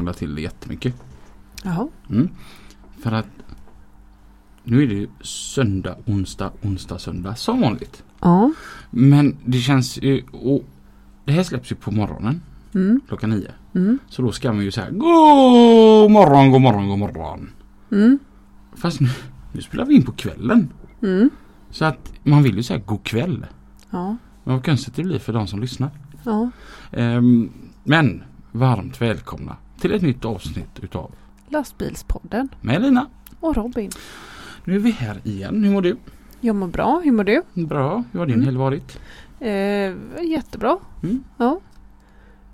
Krånglat till det jättemycket. Jaha. Mm. För att nu är det ju söndag, onsdag, onsdag, söndag som vanligt. Ja. Men det känns ju... Och det här släpps ju på morgonen Mm. klockan nio. Mm. Så då ska man ju säga God morgon, god morgon, god morgon. Mm. Fast nu, nu spelar vi in på kvällen. Mm. Så att man vill ju säga god kväll. Ja. Men vad konstigt det blir för de som lyssnar. Ja. Ehm, men varmt välkomna till ett nytt avsnitt utav Lastbilspodden med Lina. och Robin. Nu är vi här igen. Hur mår du? Jag mår bra. Hur mår du? Bra. Hur har din Mm. helg varit? Eh, jättebra. Mm. Ja.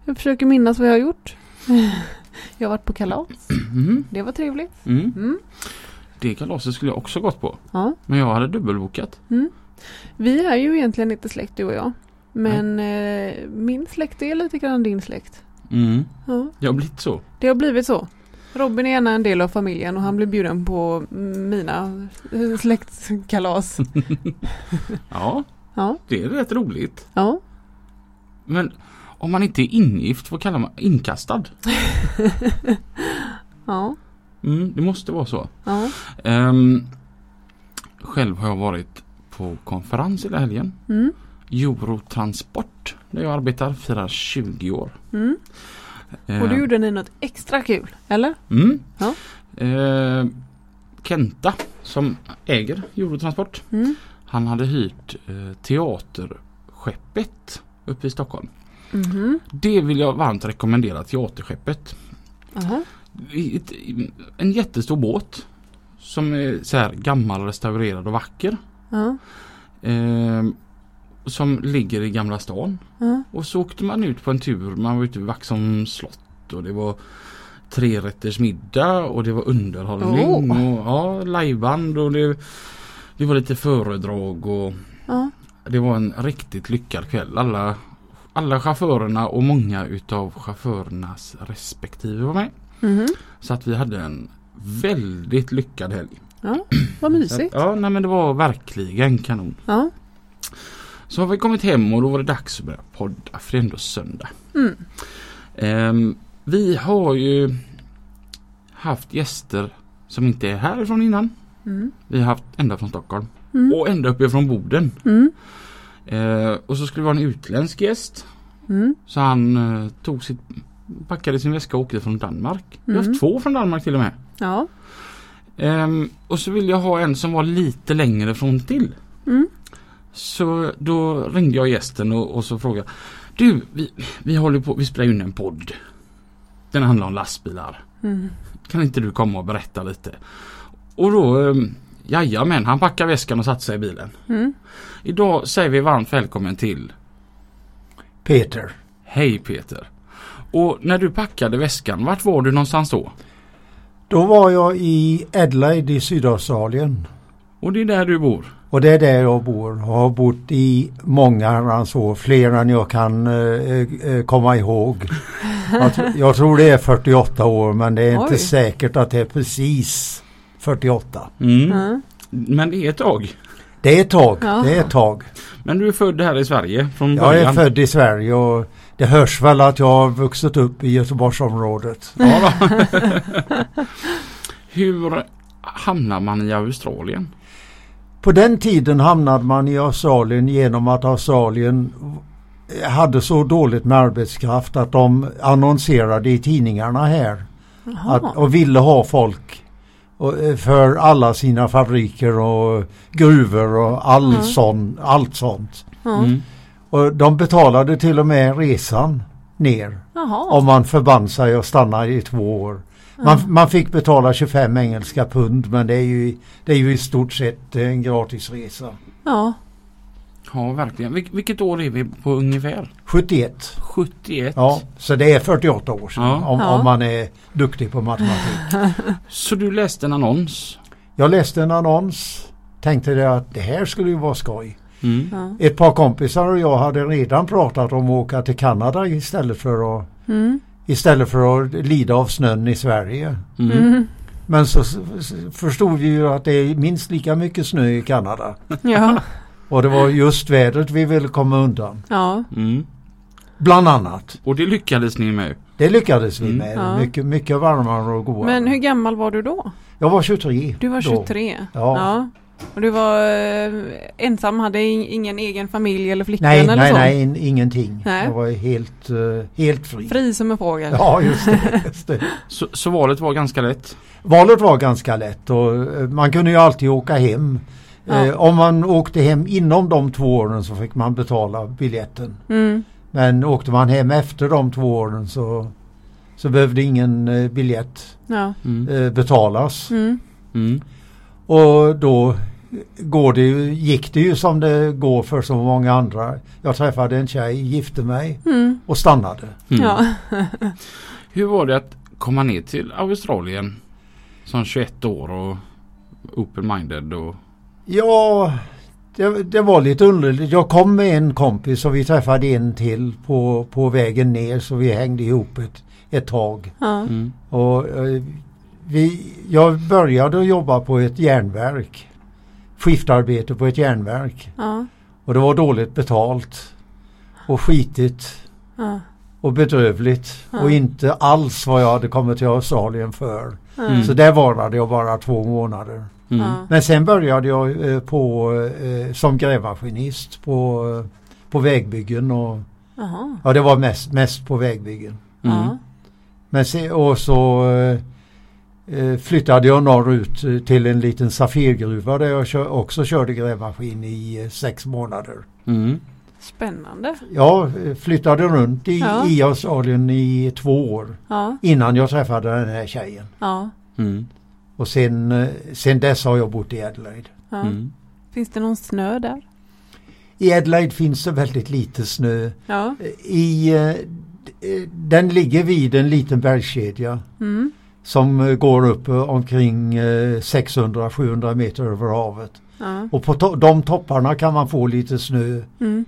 Jag försöker minnas vad jag har gjort. jag har varit på kalas. Mm. Det var trevligt. Mm. Mm. Det kalaset skulle jag också gått på. Ja. Men jag hade dubbelbokat. Vi är ju egentligen inte släkt du och jag. Men eh, min släkt är lite grann din släkt. Mm. Ja. Det har blivit så. Det har blivit så. Robin är gärna en del av familjen och han blir bjuden på mina släktkalas. Ja, Ja, det är rätt roligt. ja. Men om man inte är ingift, vad kallar man inkastad? Ja, Mm, det måste vara så. ja. Ehm, själv har jag varit på konferens hela helgen. Mm, Eurotransport där jag arbetar firar 20 år. mm. Och då gjorde ni något extra kul, eller? Mm. Ja. Eh, Kenta som äger Eurotransport. Mm. Han hade hyrt eh, teaterskeppet uppe i Stockholm. Mhm. Det vill jag varmt rekommendera teaterskeppet. Ett- En jättestor båt. Som är så här gammal, restaurerad och vacker. Eh, som ligger i Gamla stan. ja. Och så åkte man ut på en tur. Man var ute vid Vaxholms slott och det var trerätters middag och det var underhållning Åh. och ja, liveband och det, det var lite föredrag och ja. det var en riktigt lyckad kväll. Alla, alla chaufförerna och många utav chaufförernas respektive var med. Mhm. Så att vi hade en väldigt lyckad helg. ja. Vad mysigt. att, ja, nej, men det var verkligen kanon. Ja. Så har vi kommit hem och då var det dags att börja podda för det är ändå söndag. Mm. Ehm, vi har ju haft gäster som inte är härifrån innan. Mm. Vi har haft ända från Stockholm Mm. och ända uppifrån Boden. Mm. Ehm, och så skulle det vara en utländsk gäst. Mm. Så han eh, tog sitt, packade sin väska och åkte från Danmark. Vi har Mm. haft två från Danmark till och med. Ja. Ehm, och så ville jag ha en som var lite längre från till. Mm. Så då ringde jag gästen och, och så frågade Du, vi, vi håller på, vi spelar in en podd. Den handlar om lastbilar. Mm. Kan inte du komma och berätta lite? Och då, um, jajamän, han packade väskan och satte sig i bilen. Mm. Idag säger vi varmt välkommen till Peter. Hej Peter. Och när du packade väskan, vart var du någonstans då? Då var jag i Adelaide i Sydaustralien. Och det är där du bor? Och det är där jag bor. Jag har bott i många herrans år. Fler än jag kan eh, eh, komma ihåg. Jag, jag tror det är 48 år men det är inte Oj. säkert att det är precis 48. Mm. Ja. Men det är ett tag. Det är ett tag. Ja. Det är ett tag. Men du är född här i Sverige från Jag början? är född i Sverige och det hörs väl att jag har vuxit upp i Göteborgsområdet. Ja, då. Hur hamnar man i Australien? På den tiden hamnade man i Australien genom att Australien hade så dåligt med arbetskraft att de annonserade i tidningarna här att, och ville ha folk och, eh, för alla sina fabriker och gruvor och all Mm. sån, allt sånt. Mm. Och de betalade till och med resan ner Jaha. om man förband sig att stanna i två år. Man, man fick betala 25 engelska pund men det är ju, det är ju i stort sett en gratis resa. Ja. Ja, verkligen. Vil vilket år är vi på ungefär? 71. 71. Ja, så det är 48 år sedan Ja. om, Ja. om man är duktig på matematik. Så du läste en annons? Jag läste en annons, tänkte det att det här skulle ju vara skoj. Mm. Ja. Ett par kompisar och jag hade redan pratat om att åka till Kanada istället för att, Mm. Istället för att lida av snön i Sverige. Mm. Mm. Men så förstod vi ju att det är minst lika mycket snö i Kanada. Ja. Och det var just vädret vi ville komma undan. ja. Mm. Bland annat. Och det lyckades ni med? Det lyckades vi Mm. med. Ja. Mycket, mycket varmare och godare. Men hur gammal var du då? Jag var 23. Du var då. 23? Ja. Och du var eh, ensam, hade in- ingen egen familj eller flickvän Nej, eller nej, så? nej, in, ingenting. Nej. Jag var helt, eh, helt fri. Fri som en fågel? Ja, just det, just det. Så, så valet var ganska lätt? Valet var ganska lätt och eh, man kunde ju alltid åka hem. Ja. Eh, om man åkte hem inom de två åren så fick man betala biljetten. Mm. Men åkte man hem efter de två åren så, så behövde ingen eh, biljett Ja. Mm. eh, betalas. Mm. Mm. Och då går det ju, gick det ju som det går för så många andra. Jag träffade en tjej, gifte mig Mm. och stannade. Mm. Ja. Hur var det att komma ner till Australien som 21 år och open-minded och... Ja, det, det var lite underligt. Jag kom med en kompis och vi träffade en till på, på vägen ner så vi hängde ihop ett, ett tag. Ja. Mm. Och, eh, vi, jag började jobba på ett järnverk. Skiftarbete på ett järnverk. Ja. Och det var dåligt betalt. Och skitigt. Ja. Och bedrövligt. Ja. Och inte alls vad jag hade kommit till Australien för. Mm. Så där varade jag bara två månader. Mm. Men sen började jag eh, på, eh, som grävmaskinist på, eh, på vägbyggen. Och, ja, det var mest, mest på vägbyggen. Mm. Men se, och så eh, flyttade jag norrut eh, till en liten Safirgruva där jag kör, också körde grävmaskin i eh, sex månader. Mm. Spännande. Jag eh, flyttade runt i, Ja. i Australien i två år Ja. innan jag träffade den här tjejen. Ja. Mm. Och sen, eh, sen dess har jag bott i Adelaide. ja. Mm. Finns det någon snö där? I Adelaide finns det väldigt lite snö. Ja. I, eh, den ligger vid en liten bergskedja Mm. Som eh, går upp eh, omkring eh, 600-700 meter över havet. Ja. Och på to- de topparna kan man få lite snö Mm.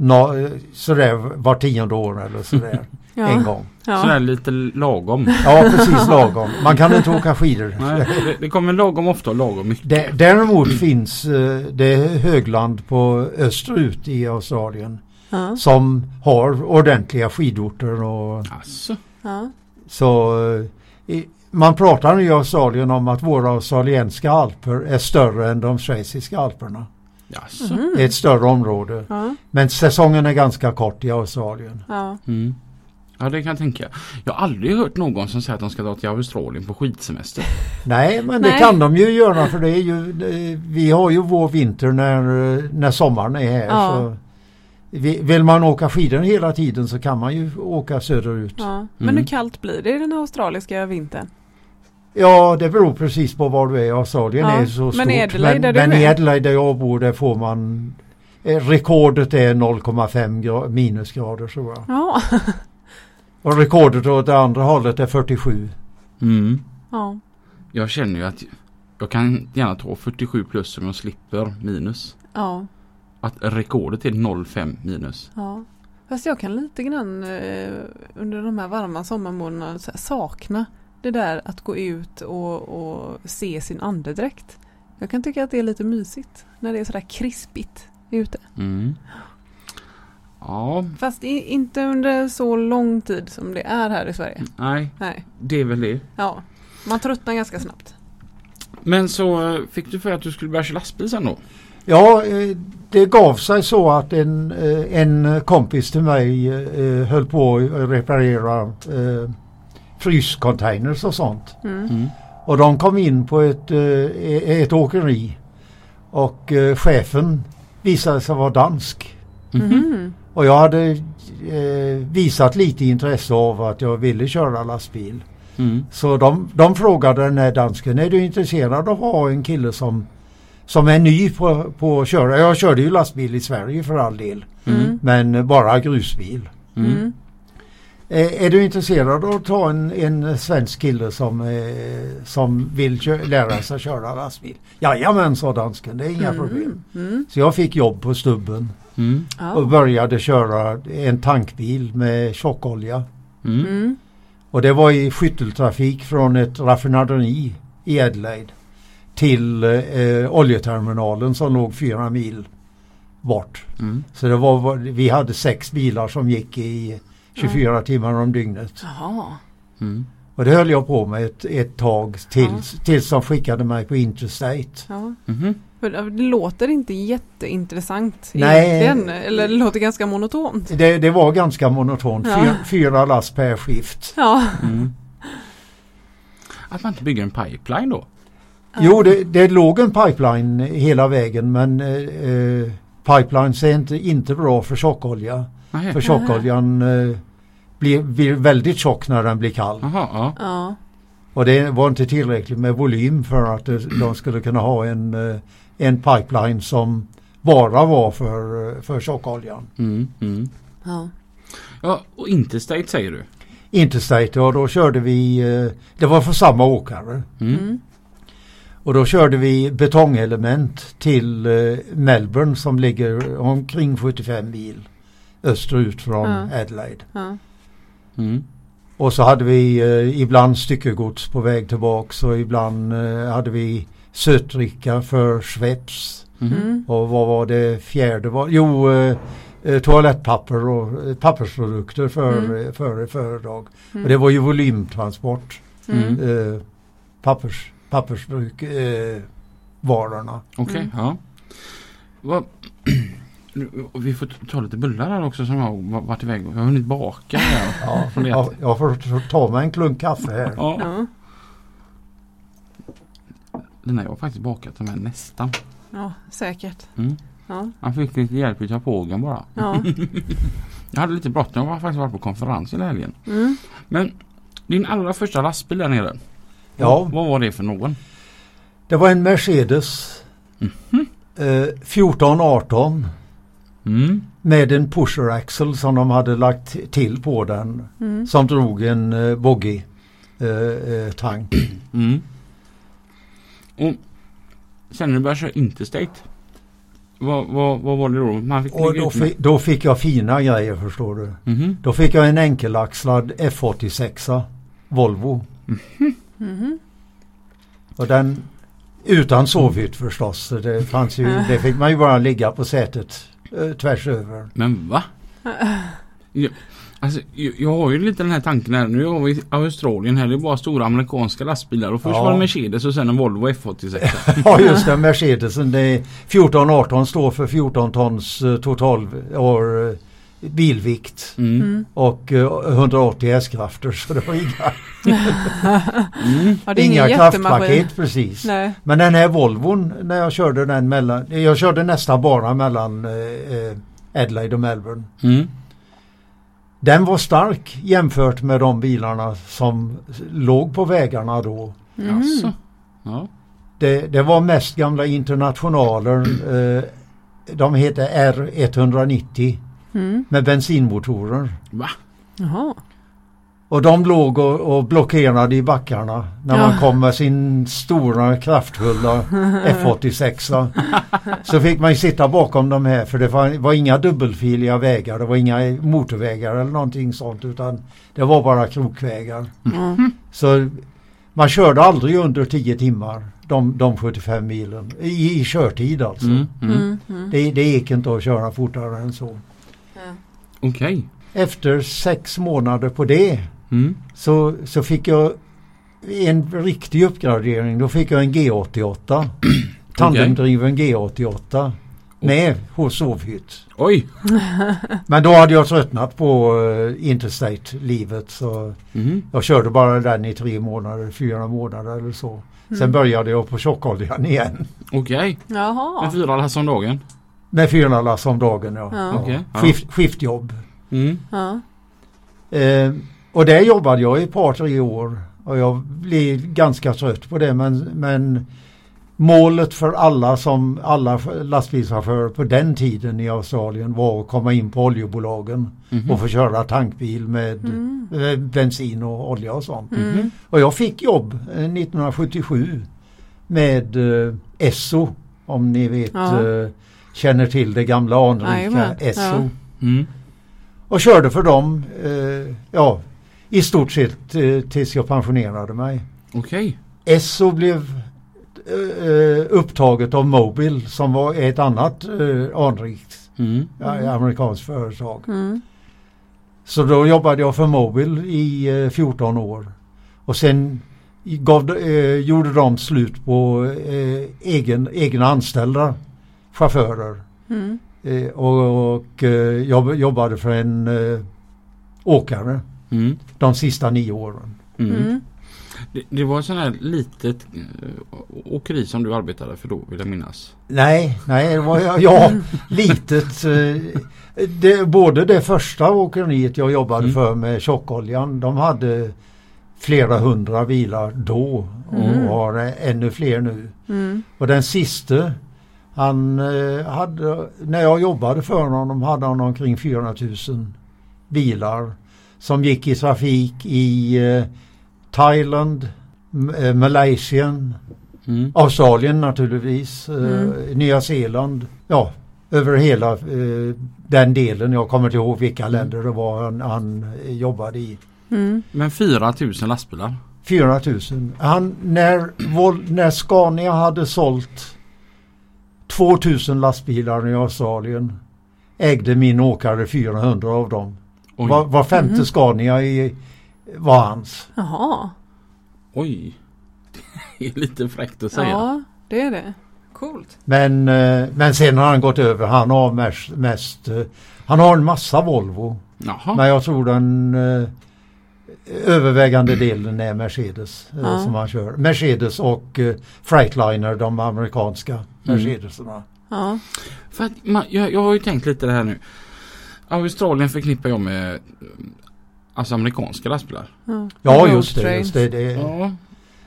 eh, sådär var tionde år eller sådär Ja. en gång. Sådär Ja. lite lagom. Ja precis lagom. Man kan inte åka skidor. Nej, det, det kommer lagom ofta och lagom mycket. Dä- Däremot finns eh, det högland på österut i Australien Ja. som har ordentliga skidorter och Alltså. Ja. så eh, man pratar i Australien om att våra australienska alper är större än de schweiziska alperna. Alltså. Mhm. Det är ett större område. Ja. Men säsongen är ganska kort i Australien. Ja. Mm. Ja det kan jag tänka. Jag har aldrig hört någon som säger att de ska dra till Australien på skidsemester. Nej men det Nej. kan de ju göra för det är ju Vi har ju vår vinter när, när sommaren är här. Ja. Så vill man åka skidor hela tiden så kan man ju åka söderut. Ja, Ja. Men Mm. hur kallt blir det i den australiska vintern? det beror precis på var du är. Australien Ja, är så men stort. i Adelaide men där men i? Adelaide där jag bor där får man eh, Rekordet är 0,5 gra- minusgrader tror jag. Ja. Och rekordet åt det andra hållet är 47. Mm. Ja. Jag känner ju att jag kan gärna ta 47 plus om jag slipper minus. Ja. Att rekordet är 0,5 minus. Ja. Fast jag kan lite grann eh, under de här varma sommarmånaderna sakna det där att gå ut och, och se sin andedräkt. Jag kan tycka att det är lite mysigt när det är sådär krispigt ute. Mm. Ja, Fast i, inte under så lång tid som det är här i Sverige. nej, Nej. det är väl det. Ja. Man tröttnar ganska snabbt. Men så eh, fick du för att du skulle börja köra lastbil sen då? Ja, eh, det gav sig så att en, eh, en kompis till mig eh, höll på att reparera fryscontainers och sånt. Mm. Mm. Och de kom in på ett, ett åkeri och chefen visade sig vara dansk. Mhm. Och jag hade eh, visat lite intresse av att jag ville köra lastbil. Mm. Så de, de frågade den här dansken, är du intresserad av att ha en kille som, som är ny på, på att köra. Jag körde ju lastbil i Sverige för all del. Mm. Men bara grusbil. Mm. Mm. Eh, Är du intresserad av att ta en, en svensk kille som, eh, som vill kö- lära sig köra lastbil? Jajamän, sa dansken. Det är inga problem. Mm. Så jag fick jobb på stubben Mm. och Ja. började köra en tankbil med tjockolja. Mm. Mm. Och det var i skytteltrafik från ett raffinaderi i Adelaide till eh, oljeterminalen som låg fyra mil bort. Mm. Så det var, vi hade sex bilar som gick i 24 timmar om dygnet. Jaha. Mm. Och det höll jag på med ett, ett tag tills, tills de skickade mig på Interstate. Ja. För Det låter inte jätteintressant Nej. egentligen. Eller det låter ganska monotont. Det, det var ganska monotont. Ja. Fyra, fyra last per skift. Ja. Mm. Att man inte bygger en pipeline då? Jo, det, det låg en pipeline hela vägen men eh, eh, pipelines är inte, inte bra för tjockolja. För tjockoljan eh, blir, blir väldigt tjock när den blir kall. Jaha, ja. Ja. Och det var inte tillräckligt med volym för att det, de skulle kunna ha en, eh, en pipeline som bara var för, eh, för tjockoljan. Mm. Mm. Ja. Ja, och Interstate säger du? Interstate, och då körde vi, eh, det var för samma åkare. Mm. Mm. Och då körde vi betongelement till eh, Melbourne som ligger omkring 75 mil österut från Ja. Adelaide. Ja. Mm. Och så hade vi eh, ibland styckegods på väg tillbaks och ibland eh, hade vi sötdricka för Schweppes. Mhm. Mm. Och vad var det fjärde? Var? Jo, eh, eh, toalettpapper och eh, pappersprodukter för, Mm. för företag. Mm. Och det var ju volymtransport. Mm. Eh, pappers, pappersbruk, eh, varorna. Okej, Mm. ja. Vi får ta lite bullar här också som jag har varit iväg. Jag har hunnit baka. Här. Ja, jag, får ta mig en klunk kaffe här. Ja. Ja. Den här jag har faktiskt bakat de här nästan. ja, säkert. Mm. Ja. Han fick lite hjälp av pågen bara. Ja. Jag hade lite bråttom. Jag har faktiskt varit på konferens hela helgen. Mm. Men din allra första lastbil där nere. Ja. Vad, vad var det för någon? Det var en Mercedes Mhm. eh, 1418 Mm. med en pusher axle som de hade lagt till på den Mm. som drog en eh, boggy eh, eh, tank. Mm. Och sen när du började köra Interstate. Vad, vad, vad var det då? Man fick Och då, fi, då fick jag fina grejer förstår du. Mhm. Då fick jag en enkelaxlad F86 Volvo. Mhm. Och den utan sovhytt förstås. Så Det, fanns ju, det fick man ju bara ligga på sätet eh, tvärs över. Men va? Jag, alltså, jag, jag har ju lite den här tanken här. Nu är vi Australien här. Det är bara stora amerikanska lastbilar. Och först Ja. var det Mercedes och sen en Volvo F86. Ja just det, Mercedesen. Det är 1418 står för 14 tons eh, total or, bilvikt. Mm. Och eh, 180 hästkrafter så det var inga, Mm. Ja, det är inga kraftpaket precis. Nej. Men den här Volvon när jag körde den mellan, jag körde nästan bara mellan eh, eh, Adelaide och Melbourne. Mm. Den var stark jämfört med de bilarna som låg på vägarna då. Alltså. Ja. Det, det var mest gamla internationaler. Eh, de heter R190 Mm. med bensinmotorer. Va? Jaha. Och de låg och, och blockerade i backarna när Ja. man kom med sin stora kraftfulla F86. Så fick man ju sitta bakom de här för det var, var inga dubbelfiliga vägar. Det var inga motorvägar eller någonting sånt utan det var bara krokvägar. Ja. Så man körde aldrig under 10 timmar de, de 75 milen i, i körtid alltså. Mm. Mm. Mm. Mm. Det, det gick inte att köra fortare än så. Okej. Efter sex månader på det Mm. så, så fick jag en riktig uppgradering. Då fick jag en G88. Tandemdriven G88. Med hos sovhytt. Oj. Men då hade jag tröttnat på uh, Interstate-livet så Mm. jag körde bara den i tre månader, fyra månader eller så. Sen Mm. började jag på tjockoljan igen. Okej. Jaha. Med fyra lass om dagen. Med fyra lass om dagen ja. Ja. Ja. Skift, skiftjobb. Mm. Ja. Eh, och där jobbade jag i ett par tre år. Och jag blev ganska trött på det men, men målet för alla som alla lastbilschaufförer på den tiden i Australien var att komma in på oljebolagen Mhm. och få köra tankbil med Mm. eh, bensin och olja och sånt. Mm. Och jag fick jobb eh, 1977 med eh, Esso om ni vet Ja. eh, känner till det gamla anrika Esso. ja. Mm. Och körde för dem eh, ja, i stort sett eh, tills jag pensionerade mig. Okej. Esso blev eh, upptaget av Mobil som var ett annat eh, anrikt Mm. amerikanskt företag. Mm. Så då jobbade jag för Mobil i eh, 14 år. Och sen gav, eh, gjorde de slut på eh, egen, egna anställda chaufförer. Mm. Eh, och och eh, jag jobbade för en eh, åkare Mm. de sista nio åren. Mm. Mm. Det, det var ett sånt här litet äh, åkeri som du arbetade för då vill jag minnas. Nej, nej, det var ja, litet. eh, Det, både det första åkeriet jag jobbade Mm. för med tjockoljan, de hade flera hundra bilar då och Mm. har ännu fler nu. Mm. Och den siste, han eh, hade, när jag jobbade för honom hade han omkring 400 000 bilar som gick i trafik i eh, Thailand, M- eh, Malaysia, Mm. Australien naturligtvis, eh, Mm. Nya Zeeland, ja över hela eh, den delen. Jag kommer inte ihåg vilka Mm. länder det var han, han jobbade i. Mm. Men 4000 lastbilar. 400 000. Han, när, när Scania hade sålt 2000 lastbilar i Australien ägde min åkare 400 av dem. Oj. Var, var femte Mhm. Scania i, var hans. Jaha. Oj. Det är lite fräckt att säga. Ja, det är det. Coolt. Men, eh, men sen har han gått över. Han har mest, mest eh, han har en massa Volvo. Jaha. Men jag tror den eh, övervägande delen är Mercedes Ja. som han kör. Mercedes och Freightliner, de amerikanska Mercedeserna. Ja. För att man, jag, jag har ju tänkt lite det här nu. Australien förknippar jag med alltså amerikanska lastbilar. Ja, Ja just det. Just det, det. Ja.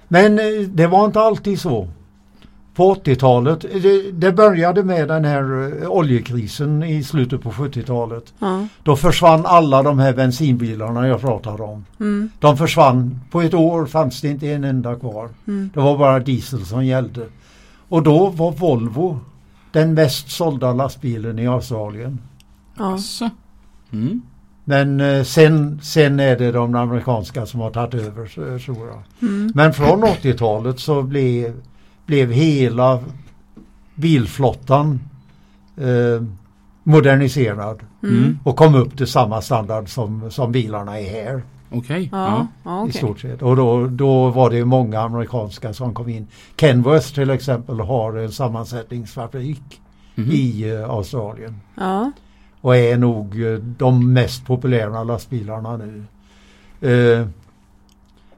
Men eh, det var inte alltid så. På 80-talet, eh, det, det började med den här eh, oljekrisen i slutet på 70-talet. Ja. Då försvann alla de här bensinbilarna jag pratade om. Mm. De försvann. På ett år fanns det inte en enda kvar. Mm. Det var bara diesel som gällde. Och då var Volvo den mest sålda lastbilen i Australien. Ja. Mm. Men eh, sen, sen är det de amerikanska som har tagit över så- tror jag. Mm. Men från 80-talet så blev, blev hela bilflottan eh, moderniserad Mm. och kom upp till samma standard som, som bilarna är här Okej. Ja, ja i okej. stort sett. Och då, då var det många amerikanska som kom in. Kenworth till exempel har en sammansättningsfabrik Mhm. i eh, Australien Ja. och är nog eh, de mest populära lastbilarna nu. Eh,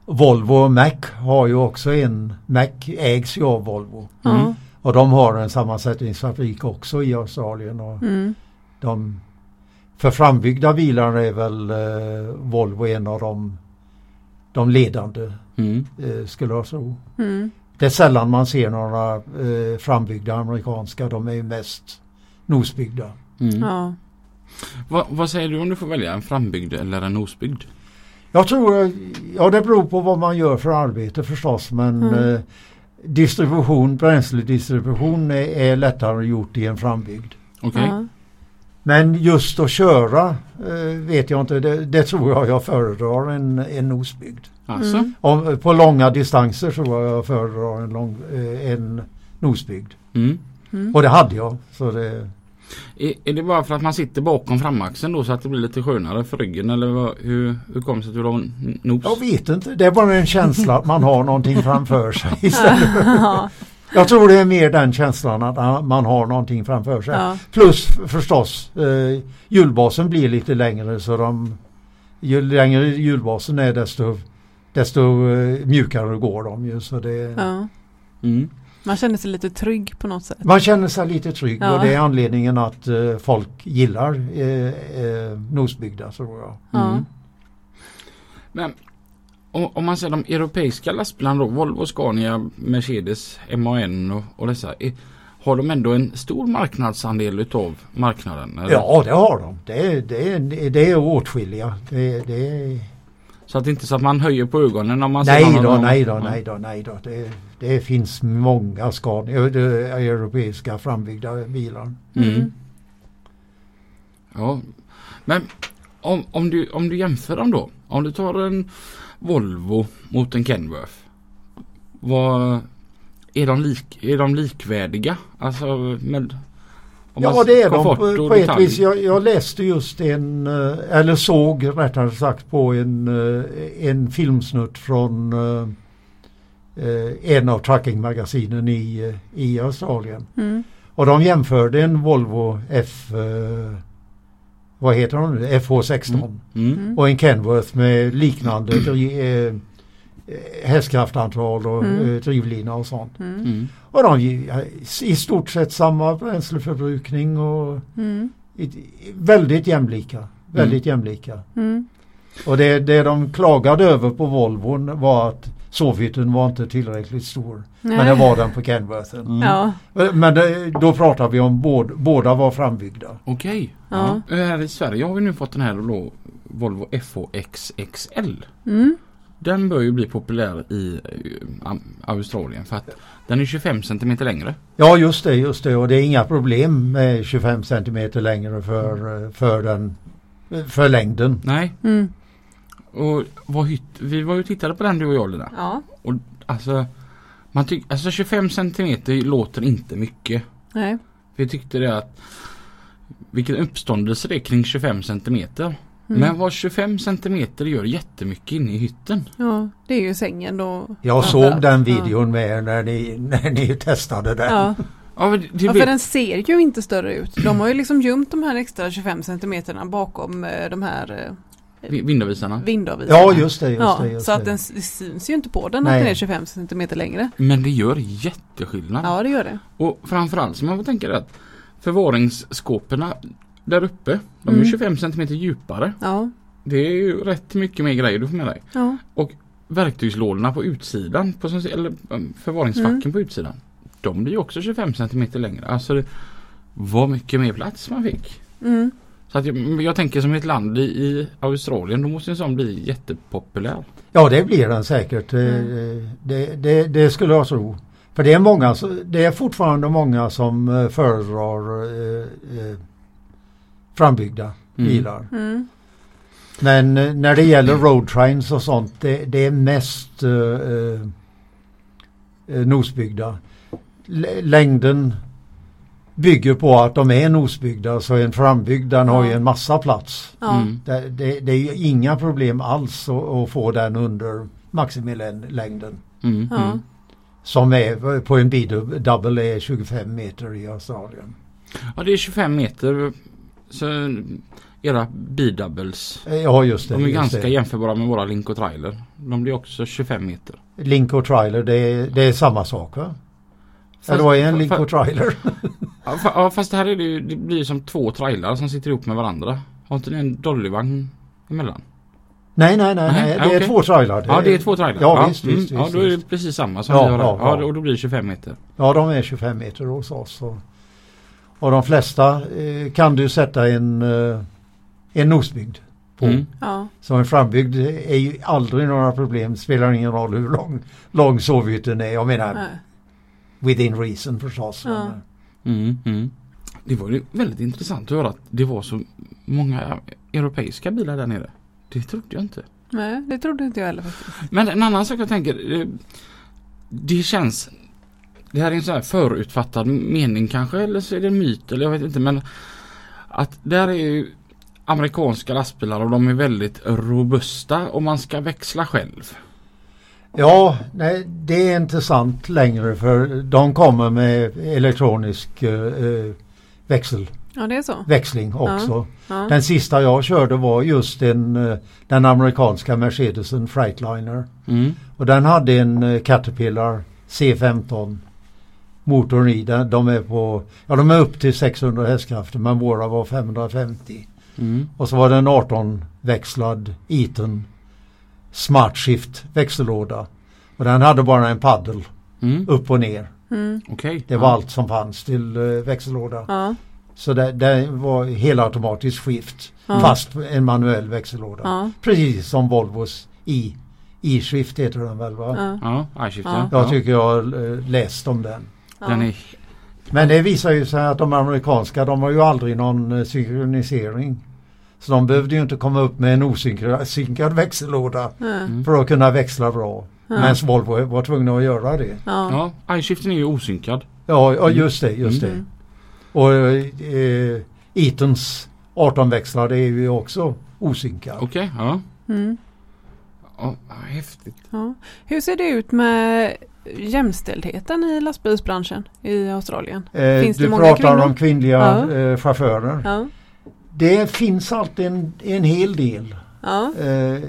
Volvo och Mac har ju också en, Mac ägs ju av Volvo. Mm. och de har en sammansättningsfabrik också i Australien. Och Mm. de, för frambyggda bilar är väl eh, Volvo en av de, de ledande Mm. eh, skulle jag tro. Mm. Det är sällan man ser några eh, frambyggda amerikanska, de är ju mest nosbyggda. Mm. Ja. Va, vad säger du om du får välja en frambyggd eller en nosbyggd? Jag tror, ja det beror på vad man gör för arbete förstås men Mm. eh, distribution, bränsledistribution är, är lättare gjort i en frambyggd. Okej. Ja. Men just att köra eh, vet jag inte, det, det tror jag jag föredrar en, en nosbyggd. Alltså. Mm. Om, på långa distanser tror jag jag föredrar en, lång, eh, en nosbyggd. Mm. Mm. Och det hade jag. Så det, Är, är det bara för att man sitter bakom framaxeln då så att det blir lite skönare för ryggen eller vad, hur, hur kommer det sig att du har en nos? jag vet inte, det är bara en känsla att man har någonting framför sig istället. Ja. Jag tror det är mer den känslan att man har någonting framför sig. Ja. Plus förstås, eh, hjulbasen blir lite längre så de, ju längre hjulbasen är desto, desto eh, mjukare går de ju. Så det, Ja. Mm. Man känner sig lite trygg på något sätt. Man känner sig lite trygg Ja. och det är anledningen att eh, folk gillar eh, eh, nosbyggda tror jag. Ja. Mm. Men om, om man ser de europeiska lastbilarna då, Volvo, Scania, Mercedes, MAN och, och dessa. Är, har de ändå en stor marknadsandel utav marknaden? eller? Ja, det har de. Det är, det är, det är åtskilliga. Det, det är... Så att det inte är så att man höjer på ögonen när man ser Nej någon av då, dem. nej då, nej då, nej då. Det, det finns många Scania, det är europeiska frambyggda bilar. Mm. Ja. Men om, om, du, om du jämför dem då. Om du tar en Volvo mot en Kenworth. Vad, är, de lik, är de likvärdiga? Alltså med om Ja det är de på, på ett vis. Jag, jag läste just en, eh, eller såg rättare sagt på en, eh, en filmsnutt från eh, en av truckingmagasinen i, i Australien. Mm. Och de jämförde en Volvo F, vad heter de nu, FH16 Mm. Mm. och en Kenworth med liknande eh, eh, hästkraftantal och Mm. eh, drivlina och sånt. Mm. Mm. Och de i stort sett samma bränsleförbrukning och Mm. i- väldigt jämlika. Väldigt jämlika. Mm. Och det, det de klagade över på Volvon var att sovhytten var inte tillräckligt stor. Men det var den på Kenworthen. Mm. Ja. Men det, då pratar vi om båda, båda var frambyggda. Okej. Ja. Ja. Här i Sverige har vi nu fått den här då, Volvo FHXXL. Mm. Den bör ju bli populär i eh, Australien för att den är 25 cm längre. Ja just det, just det. Och det är inga problem med 25 cm längre för, eh, för, den, för längden. Nej. Mm. Och hytt, vi var ju och tittade på den du och jag Lina. Ja. Alltså, man tyck, alltså 25 cm låter inte mycket. Nej. Vi tyckte det att vilken uppståndelse det är kring 25 cm. Mm. Men vad 25 cm gör jättemycket inne i hytten. Ja, det är ju sängen då. Jag Ja. såg den Ja. videon med er när ni, när ni testade den. Ja. Ja, men det, det ja, för den ser ju inte större ut. De har ju liksom gömt de här extra 25 centimeterna bakom eh, de här eh, vindavvisarna. vindavvisarna. Ja just det, just ja, det. Just så att det. den s- det syns ju inte på den Nej. att den är 25 centimeter längre. Men det gör jätteskillnad. Ja, det gör det. Och framförallt så man får tänka det att förvaringsskåporna där uppe, de är Mm. 25 cm djupare. Ja, Det är ju rätt mycket mer grejer du får med dig. ja. Verktygslådorna på utsidan, på, som- eller um, förvaringsfacken Mm. på utsidan. De blir ju också 25 cm längre. Alltså det var mycket mer plats man fick. Mm. Så att jag, jag tänker som ett land i, i Australien, då måste en sån bli jättepopulär. Ja det blir den säkert. Eh, Mm. Det, det, det skulle jag tro. För det är, många, det är fortfarande många som eh, föredrar eh, eh, frambyggda Mm. bilar. Mm. Men när det gäller roadtrains och sånt det, det är mest eh, nosbyggda. L- längden bygger på att de är nosbyggda så en frambyggd den har ju Ja. en massa plats. Ja. Mm. Det, det, det är ju inga problem alls att, att få den under maximilängden. Mm. Ja. Mm. Som är på en B-double är 25 meter i Australien. ja, det är 25 meter. Så era B-doubles, Eh, Ja just det. de är ganska det. jämförbara med våra Link och Trailer. De blir också 25 meter. Link och trailer det är, det är samma sak va? Fast- Eller vad är en och trailer? Ja, fa- ja fast det här är det, ju, det blir ju som två trailrar som sitter ihop med varandra. Har inte ni en dollyvagn emellan? Nej, nej, nej, Nej. Det är två trailrar. Ja det är två trailrar. Ja, visst, visst, Ja visst, då är det precis samma som Ja, vi har. ja, Ja, ja. och då blir det 25 meter. Ja, de är 25 meter hos oss. Och, och de flesta eh, kan du sätta en, eh, en nosbyggd på. Mm. Ja. Så en frambyggd är ju aldrig några problem. Spelar ingen roll hur lång, lång sovhytten är. Jag menar Nej. Within reason förstås. Ja. Mm, mm. Det var ju väldigt intressant att höra att det var så många europeiska bilar där nere. Det trodde jag inte. Nej, det trodde inte jag heller faktiskt. Men en annan sak jag tänker. eh, Det känns. Det här är en sån här förutfattad mening kanske eller så är det en myt eller jag vet inte men. Att där är ju amerikanska lastbilar och de är väldigt robusta och man ska växla själv. Ja, nej, det är inte sant längre för de kommer med elektronisk eh, eh, växel, Ja, det är så. växling också. Ja. Den sista jag körde var just en, eh, den amerikanska Mercedesen Freightliner. Mm. Och den hade en eh, Caterpillar C15 motorn i. Den, de är på, ja de är upp till 600 hästkrafter men våra var 550. Mm. Och så var det en 18 växlad Eaton Smart Shift växellåda. Och den hade bara en paddel Mm. upp och ner. Mm. Okej. Det var ja. allt som fanns till uh, växellåda. Ja. Så det, det var helautomatisk skift Ja. fast en manuell växellåda. Ja. Precis som Volvos i E-Shift heter den väl va? Ja. Ja, iShift Ja. ja. Jag tycker jag har eh, läst om den. Den är... Men det visar ju sig att de amerikanska de har ju aldrig någon eh, synkronisering. Så de behövde ju inte komma upp med en osynkad växellåda. Mm. för att kunna växla bra. Ja. Men Volvo var tvungna att göra det. Ja. Ja, iShiften är ju osynkad. Ja, ja just det, just det. Mm. Och eh, Eatons 18-växlar det är ju också osynkad. Okej, ja. Mm. ja. Häftigt. Ja. Hur ser det ut med jämställdheten i lastbilsbranschen i Australien? Eh, Finns det du många pratar kvinnor? om kvinnliga Ja. eh, chaufförer. Ja. Det finns alltid en, en hel del. Ja. Eh,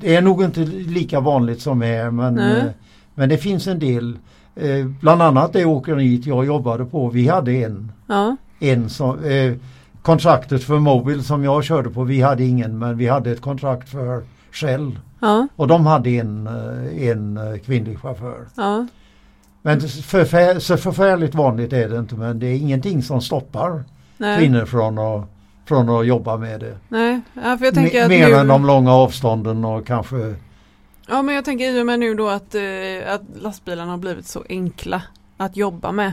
det är nog inte lika vanligt som här men, eh, men det finns en del. Eh, bland annat det åkeriet jag jobbade på. Vi hade en. Ja. en som, kontraktet för Mobil som jag körde på, vi hade ingen men vi hade ett kontrakt för Shell. Ja. Och de hade en, en kvinnlig chaufför. Ja. Men förfär, så förfärligt vanligt är det inte men det är ingenting som stoppar Nej. kvinnor från att, från att jobba med det. Nej. Ja, för jag tänker att mer nu... än de långa avstånden och kanske Ja men jag tänker i och med nu då att, eh, att lastbilarna har blivit så enkla att jobba med.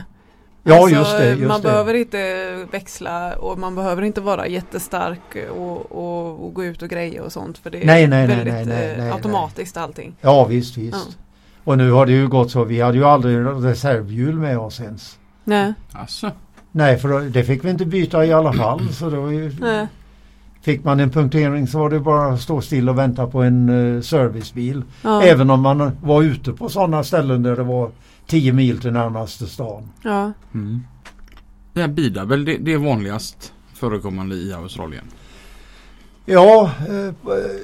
Ja Alltså, just det. Just man det. behöver inte växla och man behöver inte vara jättestark och, och, och gå ut och greja och sånt för det är Nej, nej, nej, väldigt nej, nej, eh, nej, automatiskt allting. Ja visst visst. Ja. Och nu har det ju gått så. Vi hade ju aldrig reservhjul med oss ens. Nej. Alltså. Nej för då- det fick vi inte byta i alla fall. Så ju, Nej. Fick man en punktering så var det bara att stå still och vänta på en eh, servicebil. Ja. Även om man var ute på sådana ställen där det var 10 mil till närmaste stan. Ja. Mm. Det här bidabel, det, det är vanligast förekommande i Australien. Ja, eh,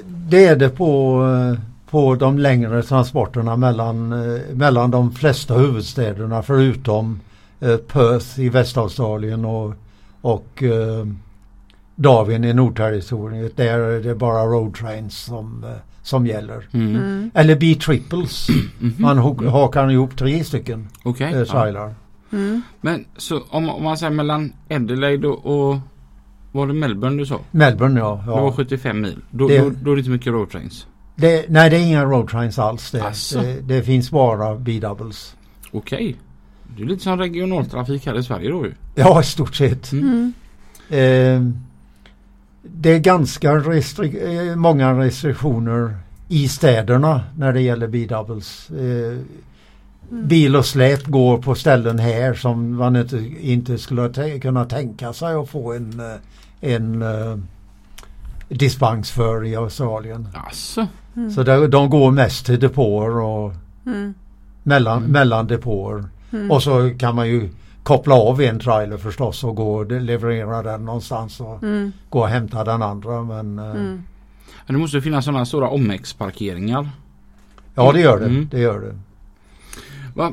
det är det på, eh, på de längre transporterna mellan, mellan de flesta huvudstäderna förutom eh, Perth i Västaustralien och, och eh, Darwin i Nordterritoriet. Där är det bara road trains som, eh, som gäller. Mm. Mm. Eller B-triples. Mhm. Man hakar ihop tre stycken Okej. eh, ja. trailar. Mm. Men så om, om man säger mellan Adelaide och, och var det Melbourne du sa? Melbourne ja. Det var ja. 75 mil. Då, Det- då, då är det inte mycket road trains. Det, nej det är inga road trains alls. Det, det, det finns bara B-doubles. Okej. Det är lite som regionaltrafik här i Sverige då ju. Ja i stort sett. Mm. Mm. Eh, det är ganska restri- eh, många restriktioner i städerna när det gäller B-doubles. Eh, Mm. bil och släp går på ställen här som man inte, inte skulle kunna tänka sig att få en, eh, en eh, dispens för i Australien. Alltså. Mm. Så där, de går mest till depåer och Mm. mellan, Mm. mellan depåer. Mm. Och så kan man ju koppla av en trailer förstås och gå och leverera den någonstans och Mm. gå och hämta den andra. Men eh, Mm. Men det måste finnas sådana stora omex-parkeringar. ja det gör det. Mm. det gör det. Va?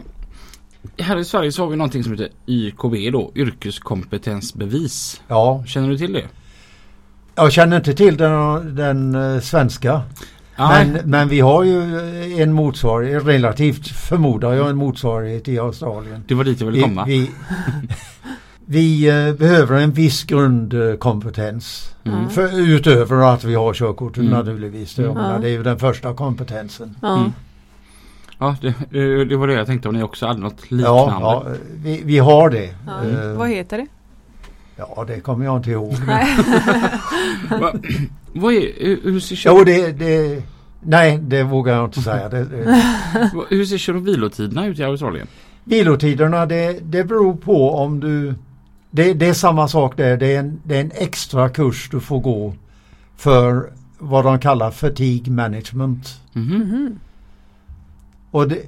Här i Sverige så har vi någonting som heter YKB då, yrkeskompetensbevis. Ja, Känner du till det? jag känner inte till den, den eh, svenska. Men, men vi har ju en motsvarighet, relativt förmodar jag en motsvarighet i Australien. Det var dit jag ville Vi, komma. vi, vi eh, behöver en viss grundkompetens. Mm. För, utöver att vi har körkort Mm. naturligtvis. Det, Mm. Ja. det är ju den första kompetensen. Ja. Mm. Ja, det, det- var det jag tänkte om ni också hade något Ja, liknande. ja vi, vi har det. Ja. Eh, Vad heter det? ja, det kommer jag inte ihåg. Vad är, hur, hur, ser Jo, kör, det, det, nej, det vågar jag inte säga. Det, det. hur ser kör och vilotiderna ut i Australien? Vilotiderna, det, det beror på om du... Det, det är samma sak där. Det är, en, det är en extra kurs du får gå för vad de kallar fatigue management. Mhm. Mhm. Och det,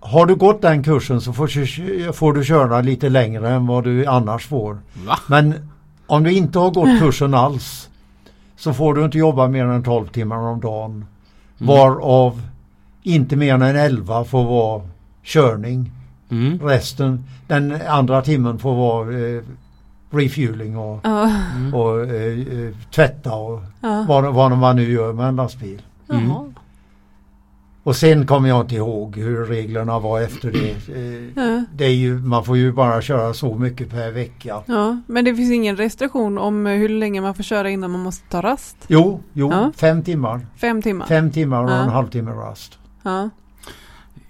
har du gått den kursen så får du, får du köra lite längre än vad du annars får. Va? Men om du inte har gått kursen alls så får du inte jobba mer än 12 timmar om dagen. Mm. Varav inte mer än 11 får vara körning. Mm. Resten, den andra timmen får vara eh, refueling och. Mm. och eh, eh, tvätta och Ja. vad, vad man nu gör med en lastbil. Mm. Och sen kommer jag inte ihåg hur reglerna var efter det. Eh, det är ju, man får ju bara köra så mycket per vecka. ja, men det finns ingen restriktion om hur länge man får köra innan man måste ta rast? Jo, jo Ja. fem timmar. Fem timmar? Fem timmar och Ja. en halvtimme rast. Ja.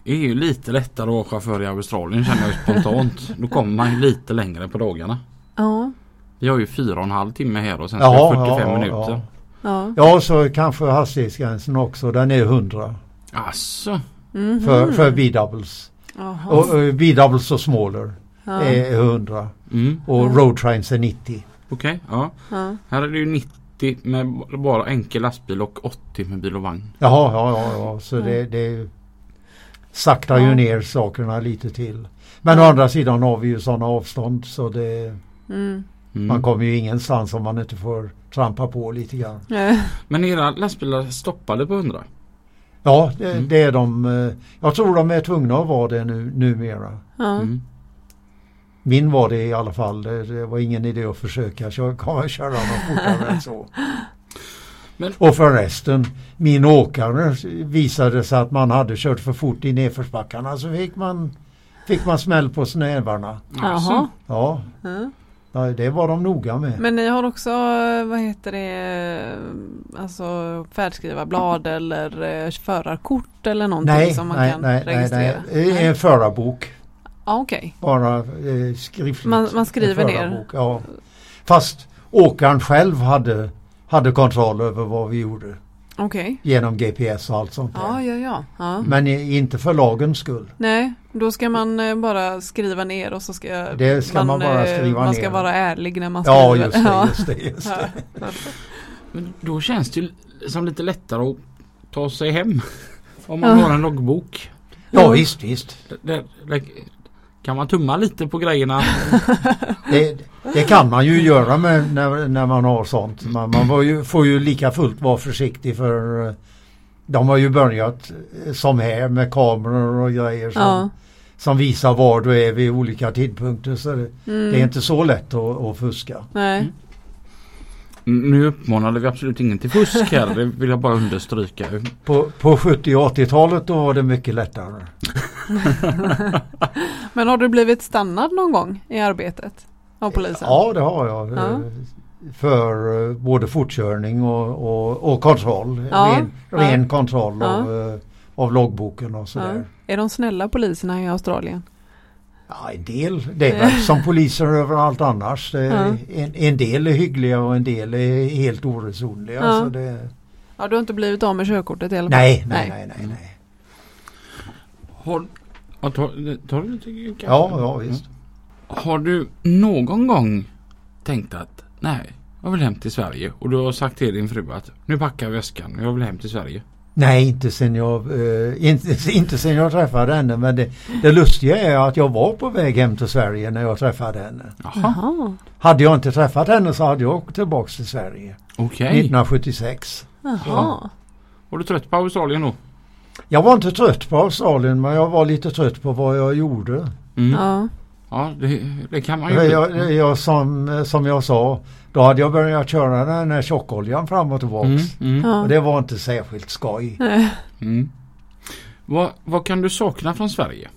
Det är ju lite lättare att vara chaufför i Australien känner jag spontant. Då kommer man ju lite längre på dagarna. Ja. Vi har ju fyra och en halv timme här och sen så Ja, är det 45 ja, minuter. ja. Ja. Ja, så kanske hastighetsgränsen också. Den är 100 Asså. Mhm. för, för B-doubles. Jaha. Och uh, B-doubles och smaller ja. är 100 Mm. och Ja. road trains är 90. Okej, ja. ja. Här är det ju 90 med bara enkel lastbil och 80 med bil och vagn. Jaha, ja, ja, ja. Så Ja. det, det saktar ju ner sakerna lite till. Men Ja. å andra sidan har vi ju sådana avstånd så det, Mm. Mm. man kommer ju ingenstans om man inte får trampa på lite grann. Eh, Men era lastbilar stoppade på 100? Ja, det, Mm. det är de. eh, Jag tror de är tvungna att vara det nu, numera. Ja. Mm. Min var det i alla fall. Det, det var ingen idé att försöka köra, köra någon fortare än så. Men- Och förresten, min åkare visade sig att man hade kört för fort i nedförsbackarna så fick man, fick man smäll på snävarna. Jaha. Ja, Ja. Det var de noga med. Men ni har också, eh, vad heter det, eh, alltså färdskrivarblad eller eh, förarkort eller någonting nej, som man nej, kan nej, nej, registrera? nej. Är en förarbok. Ja, okej. Bara eh, skriftligt. Man- man skriver ner. Ja. Fast åkaren själv hade, hade kontroll över vad vi gjorde. Okej. Genom GPS och allt sånt där. Ja, ja, ja. Men inte för lagens skull. Nej, då ska man eh, bara skriva ner och så ska, Det ska man bara eh, skriva Man ska ner. vara ärlig när man skriver. Ja, just det. Just det, just det. Ja. Men då känns det ju som lite lättare att ta sig hem. Om man Ja. har en loggbok. Ja, visst, visst. Det, det, kan man tumma lite på grejerna? Det, det kan man ju göra med när, när man har sånt. Man, man får, ju, får ju lika fullt vara försiktig för eh, de har ju börjat som här med kameror och grejer som, Ja. Som visar var du är vid olika tidpunkter. Så det, Mm. det är inte så lätt att, att fuska. Nej. Mm. Nu uppmanade vi absolut ingen till fusk här. Det vill jag bara understryka. På, på 70 och 80-talet då var det mycket lättare. Men har du blivit stannad någon gång i arbetet av polisen? Ja, det har jag. Ja. För eh, både fortkörning och, och, och kontroll. Ja, Ren, ja. ren kontroll Ja. av, eh, av loggboken och Ja. sådär. Är de snälla poliserna i Australien? Ja, en del. Det är väl som poliser överallt annars. Ja. en, en del är hyggliga och en del är helt oresonliga. Ja. Så det, Ja, du har inte blivit av med körkortet i alla fall? nej, nej, nej, nej, nej. Har, ja, tar, tar du lite kaffe? Ja, ja visst. Har du någon gång tänkt att nej, jag vill hem till Sverige och du har sagt till din fru att nu packar jag väskan, jag vill hem till Sverige. Nej, inte sen jag, eh, inte, inte sen jag träffade henne. Men det, det lustiga är att jag var på väg hem till Sverige när jag träffade henne. Jaha. Hade jag inte träffat henne så hade jag åkt tillbaka till Sverige. okej. 1976. Jaha. Var du trött på Australien då? Jag var inte trött på Australien men jag var lite trött på vad jag gjorde. Mm. Ja. Ja, det, det kan man ju. Jag, jag, jag, som, som jag sa, då hade jag börjat köra den här tjockoljan fram och tillbaka. Mm, mm. Och det var inte särskilt skoj. Mm. Vad, vad kan du sakna från Sverige?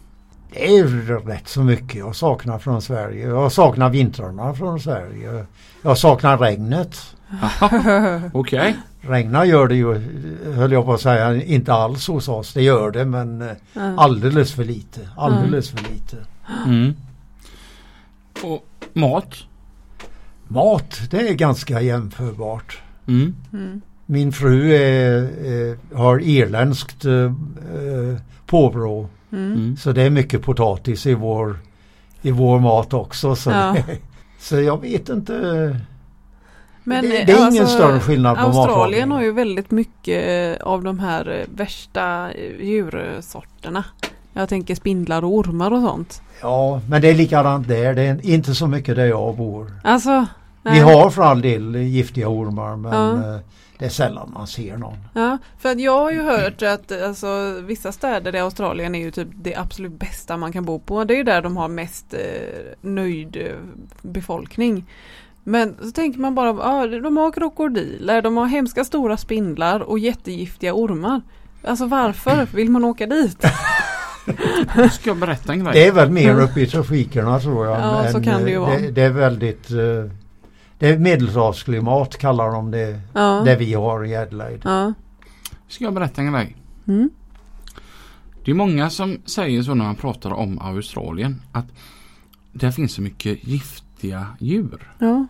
Det är rätt så mycket jag saknar från Sverige. Jag saknar vintrarna från Sverige. Jag saknar regnet. Okej. Regnar gör det ju, höll jag på att säga, inte alls hos oss. Det gör det men Ja. alldeles för lite. Alldeles för lite. Mm. Och mat? Mat, det är ganska jämförbart. Mm. Mm. Min fru är, eh, har irländskt eh, eh, påbrå. Mm. Mm. Så det är mycket potatis i vår, i vår mat också. Så, Ja. så jag vet inte. Men, det, det är ingen alltså, större skillnad på Australien matlagning. har ju väldigt mycket eh, av de här värsta djursorterna. Jag tänker spindlar och ormar och sånt. Ja, men det är likadant där. Det är inte så mycket där jag bor. Alltså. Vi har för all del giftiga ormar men Ja. eh, det är sällan man ser någon. Ja, för att jag har ju hört att alltså, vissa städer i Australien är ju typ det absolut bästa man kan bo på. Det är ju där de har mest eh, nöjd eh, befolkning. Men så tänker man bara, ah, de har krokodiler, de har hemska stora spindlar och jättegiftiga ormar. Alltså varför vill man åka dit? Ska jag berätta en grej. Det är väl mer uppe i tropikerna tror jag. Ja, så kan det ju eh, vara. Det, det är väldigt... Det är medelhavsklimat kallar de det. Ja. Det vi har i Adelaide. Ja. Ska jag berätta en grej. Mm. Det är många som säger så när man pratar om Australien. Att där finns så mycket giftiga djur. ja.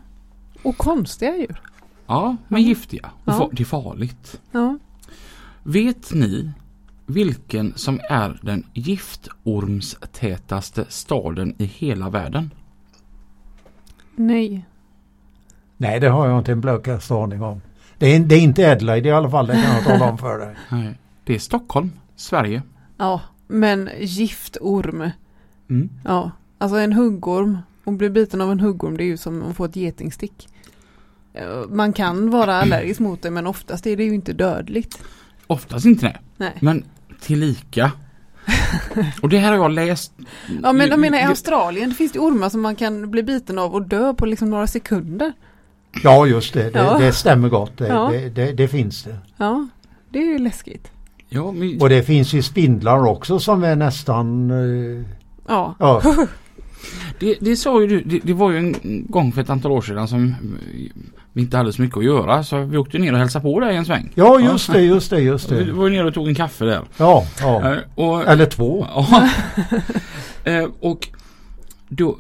Och konstiga djur. Ja, men Mm. giftiga. Och Ja. det är farligt. Ja. Vet ni vilken som är den giftormstätaste staden i hela världen? Nej. Nej, det har jag inte en blökaste aning om. Det är, det är inte Adelaide i alla fall, det kan jag tala om för dig. Nej, det är Stockholm, Sverige. Ja. Men giftorm. Mm. Ja. Alltså en huggorm. Och bli biten av en huggorm det är ju som att få ett getingstick. Man kan vara allergisk mot det men oftast är det ju inte dödligt. Oftast inte det, Nej. men tillika. Och det här har jag läst. Ja men jag menar i Australien det finns det ormar som man kan bli biten av och dö på liksom några sekunder. Ja, just det. Det, Ja. det stämmer gott. Det, Ja. det, det, det finns det. Ja. Det är ju läskigt. Ja, men, Och det finns ju spindlar också som är nästan... eh, Ja. Ja, det, det sa ju du, det, det var ju en gång för ett antal år sedan som eh, vi inte hade så mycket att göra så vi åkte ner och hälsade på dig en sväng. ja just det, just det, just Vi det. var ju nere och tog en kaffe där. Ja, ja. Eh, Och, Eller två. Ja. Eh, och då,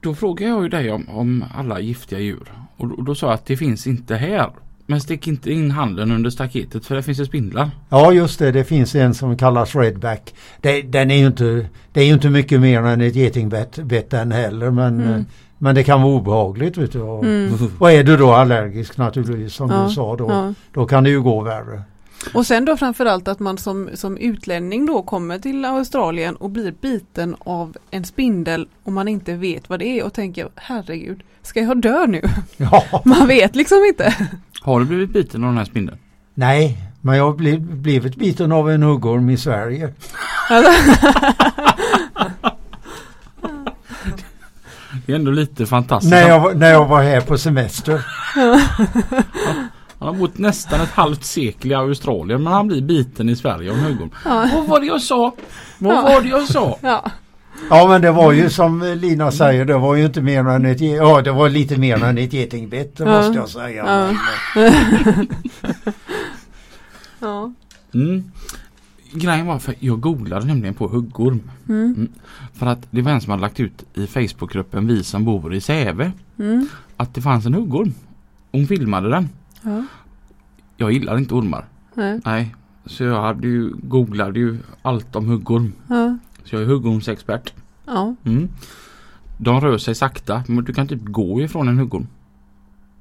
då frågade jag ju dig om, om alla giftiga djur. Och, då- och då sa jag att det finns inte här. Men stick inte in handen under staketet för det finns ju spindlar. Ja, just det. Det finns en som kallas redback. Det, den är ju inte, det är ju inte mycket mer än ett getingbett bett den heller. Men, Mm. eh, men det kan vara obehagligt. Vet du. Och, Mm. och är du då allergisk naturligtvis som Ja, du sa då. Ja. Då kan det ju gå värre. Och sen då framförallt att man som, som utlänning då kommer till Australien och blir biten av en spindel och man inte vet vad det är och tänker herregud, ska jag dö nu? Ja, Man vet liksom inte. Har du blivit biten av den här spindeln? nej. Men jag har bliv, blivit biten av en huggorm i Sverige. Det är ändå lite fantastiskt. När jag, var- när jag var här på semester. Han har bott nästan ett halvt sekel i Australien men han blir biten i Sverige av huggorm. Ja. Vad var det jag sa? Vad Ja. var det jag sa? Ja. Ja men det var ju som Lina säger, det var ju inte mer än ett, ja det var lite mer än ett getingbett det Ja. måste jag säga. Ja. Men, Ja. Mm. Grejen var för jag googlade nämligen på huggorm. Mm. För att det var en som hade lagt ut i Facebookgruppen Vi som bor i Säve Mm. att det fanns en huggorm. Hon filmade den. Ja. Jag gillar inte ormar. Nej. Nej. Så jag hade ju googlade ju allt om huggorm. Ja. Så jag är huggormsexpert. Ja. Mm. De rör sig sakta men du kan typ gå ifrån en huggorm.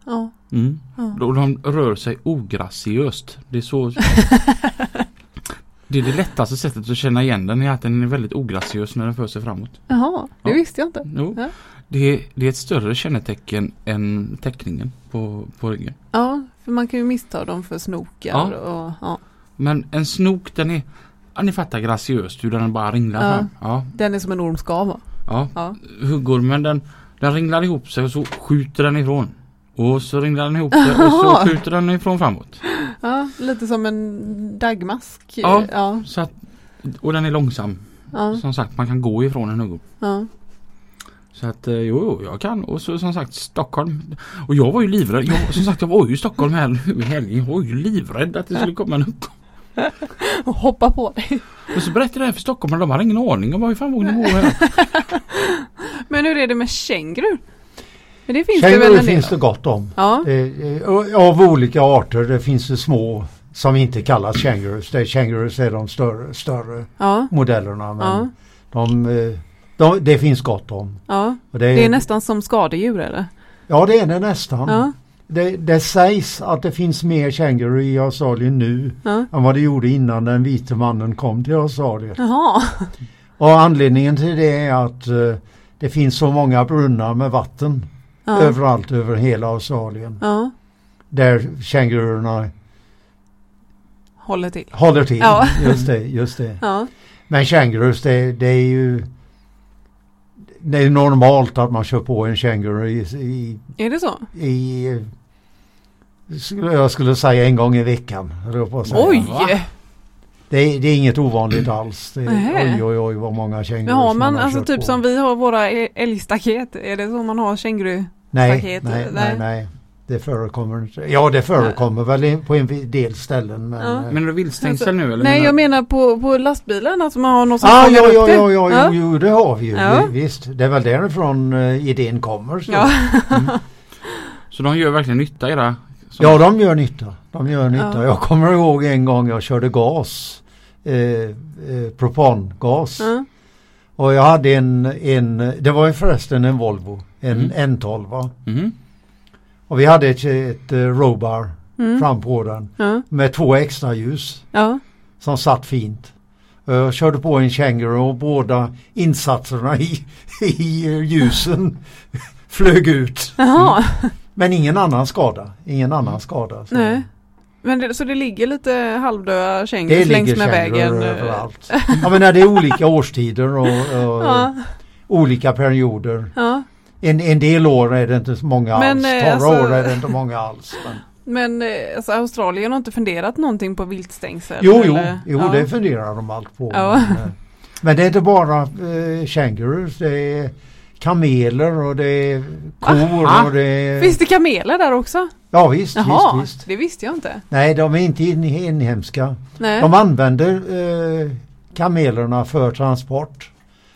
Ja. Mm. Ja. De rör sig ograciöst. Det är så Det är det lättaste sättet att känna igen den är att den är väldigt ograciös när den för sig framåt. Jaha, det Ja. visste jag inte. Jo. Ja. Det, är, det är ett större kännetecken än teckningen på, på ryggen. Ja, för man kan ju missta dem för snokar Ja. och ja. Men en snok den är, ja ni fattar graciöst hur den bara ringlar Ja. fram. Ja, Den är som en orm ska vara. ja. Ja. Huggormen den, den ringlar ihop sig och så skjuter den ifrån. Och så ringlar den ihop sig och så skjuter den ifrån framåt. Ja, lite som en dagmask. Ja. Ja. Så att, och den är långsam. Som sagt man kan gå ifrån en huggorm. Så att eh, jo, jo, jag kan. Och så som sagt Stockholm. Och jag var ju livrädd. Jag, som sagt jag var ju i Stockholm här nu i helgen. Jag var ju livrädd att det skulle komma en huggorm. Och hoppa på dig. Och så berättade jag det här för Stockholm och de har ingen aning om var i fan vågar ni bo här. Men hur är det med känguru? Men det finns det väl Känguru en del finns det av? gott om. Ja. Eh, Av olika arter. Det finns det små som inte kallas kängurus. Det är kängurus är de större, större Ja. modellerna. Men Ja. de, eh, de, det finns gott om. Ja. Det, är, Det är nästan som skadedjur eller? Ja det är det nästan. Ja. Det, det sägs att det finns mer känguru i Australien nu Ja. än vad det gjorde innan den vite mannen kom till Australien. Jaha. Och anledningen till det är att eh, det finns så många brunnar med vatten Ja. överallt över hela Australien. Där kängururna Håller till. håller till. Just det, just det. Men kängurus det, det är ju det är normalt att man kör på en känguru i, i, Är det så? i skulle- jag skulle säga en gång i veckan. Oj! Va? Det är, det är inget ovanligt alls. Det är, oj oj oj vad många kängurur Men har som man, har alltså kört typ på. som vi har våra älgstaket, är det så man har känguru? nej, nej. nej, nej. Det förekommer inte. Ja det förekommer väl på en del ställen men... Ja. eh, Men är det viltstängsel nu eller? Nej menar- jag menar på, på lastbilen, alltså man har någon som Ah, ja, upp ja, det. ja, ja, Ja. Jo, det har vi ju. Ja. Vi- Visst, det är väl därifrån uh, idén kommer. Så. Ja. Så de gör verkligen nytta era? som- Ja, de gör nytta. De gör nytta. Ja. Jag kommer ihåg en gång jag körde gas. Eh, eh, propangas. Ja. Och jag hade en, en, det var ju förresten en Volvo. En Mm. N12. Mhm. Och vi hade ett, ett uh, Robar Mm. fram på den. Ja. Med två extra ljus. Ja. Som satt fint. Jag körde på en Kangaroo och båda insatserna i, i eh, ljusen flög ut. Jaha. Men ingen annan skada. Ingen annan skada. Så Nej. Men det, så det ligger lite halvdöda kängurus längs med vägen? eh, överallt. Ja men när det är olika årstider och, och Ja. olika perioder. Ja. En, en del år är det inte så många Men, alls. eh, Torra alltså- år är det inte många alls. Men... Men eh, alltså, Australien har inte funderat någonting på viltstängsel? Jo, jo, jo ja. det funderar de allt på. Ja. Men, eh, men det är inte bara eh, kangaroos. Det är kameler och det är kor Aha. och det är... Finns det kameler där också? Ja visst, Jaha, visst, visst. det visste jag inte. Nej, de är inte in, inhemska. Nej. De använder eh, kamelerna för transport.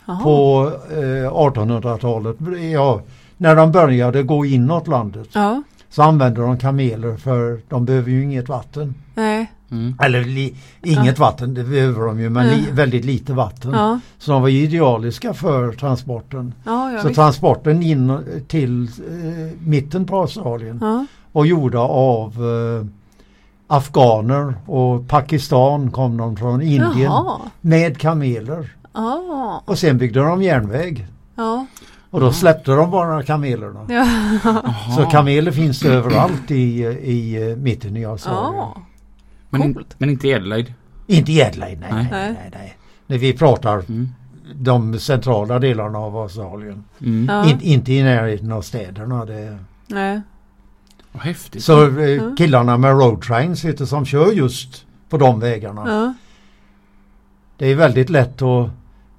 Jaha. på eh, 1800-talet. Ja, när de började gå inåt landet Ja, så använde de kameler för de behöver ju inget vatten. nej. Mm. Eller li, inget vatten, det behöver de ju men li, Ja. väldigt lite vatten. Ja, Så de var ju idealiska för transporten. ja, ja så visst. transporten in till eh, mitten på Australien Ja, var gjorda av eh, afghaner och Pakistan kom de från Indien Jaha. med kameler. Ja. Och sen byggde de järnväg. Ja. Och då släppte de bara kamelerna. Ja. Så kameler finns överallt i, i eh, mitten i Australien. ja. Men, men inte i Adelaide? Inte i Adelaide, nej, nej, Nej. nej, nej. När vi pratar Mm. de centrala delarna av Australien. Mm. Ja. In, inte i närheten av städerna. Det. Nej. Vad häftigt. Så eh, killarna med road trains vet du, som kör just på de vägarna. Ja. Det är väldigt lätt att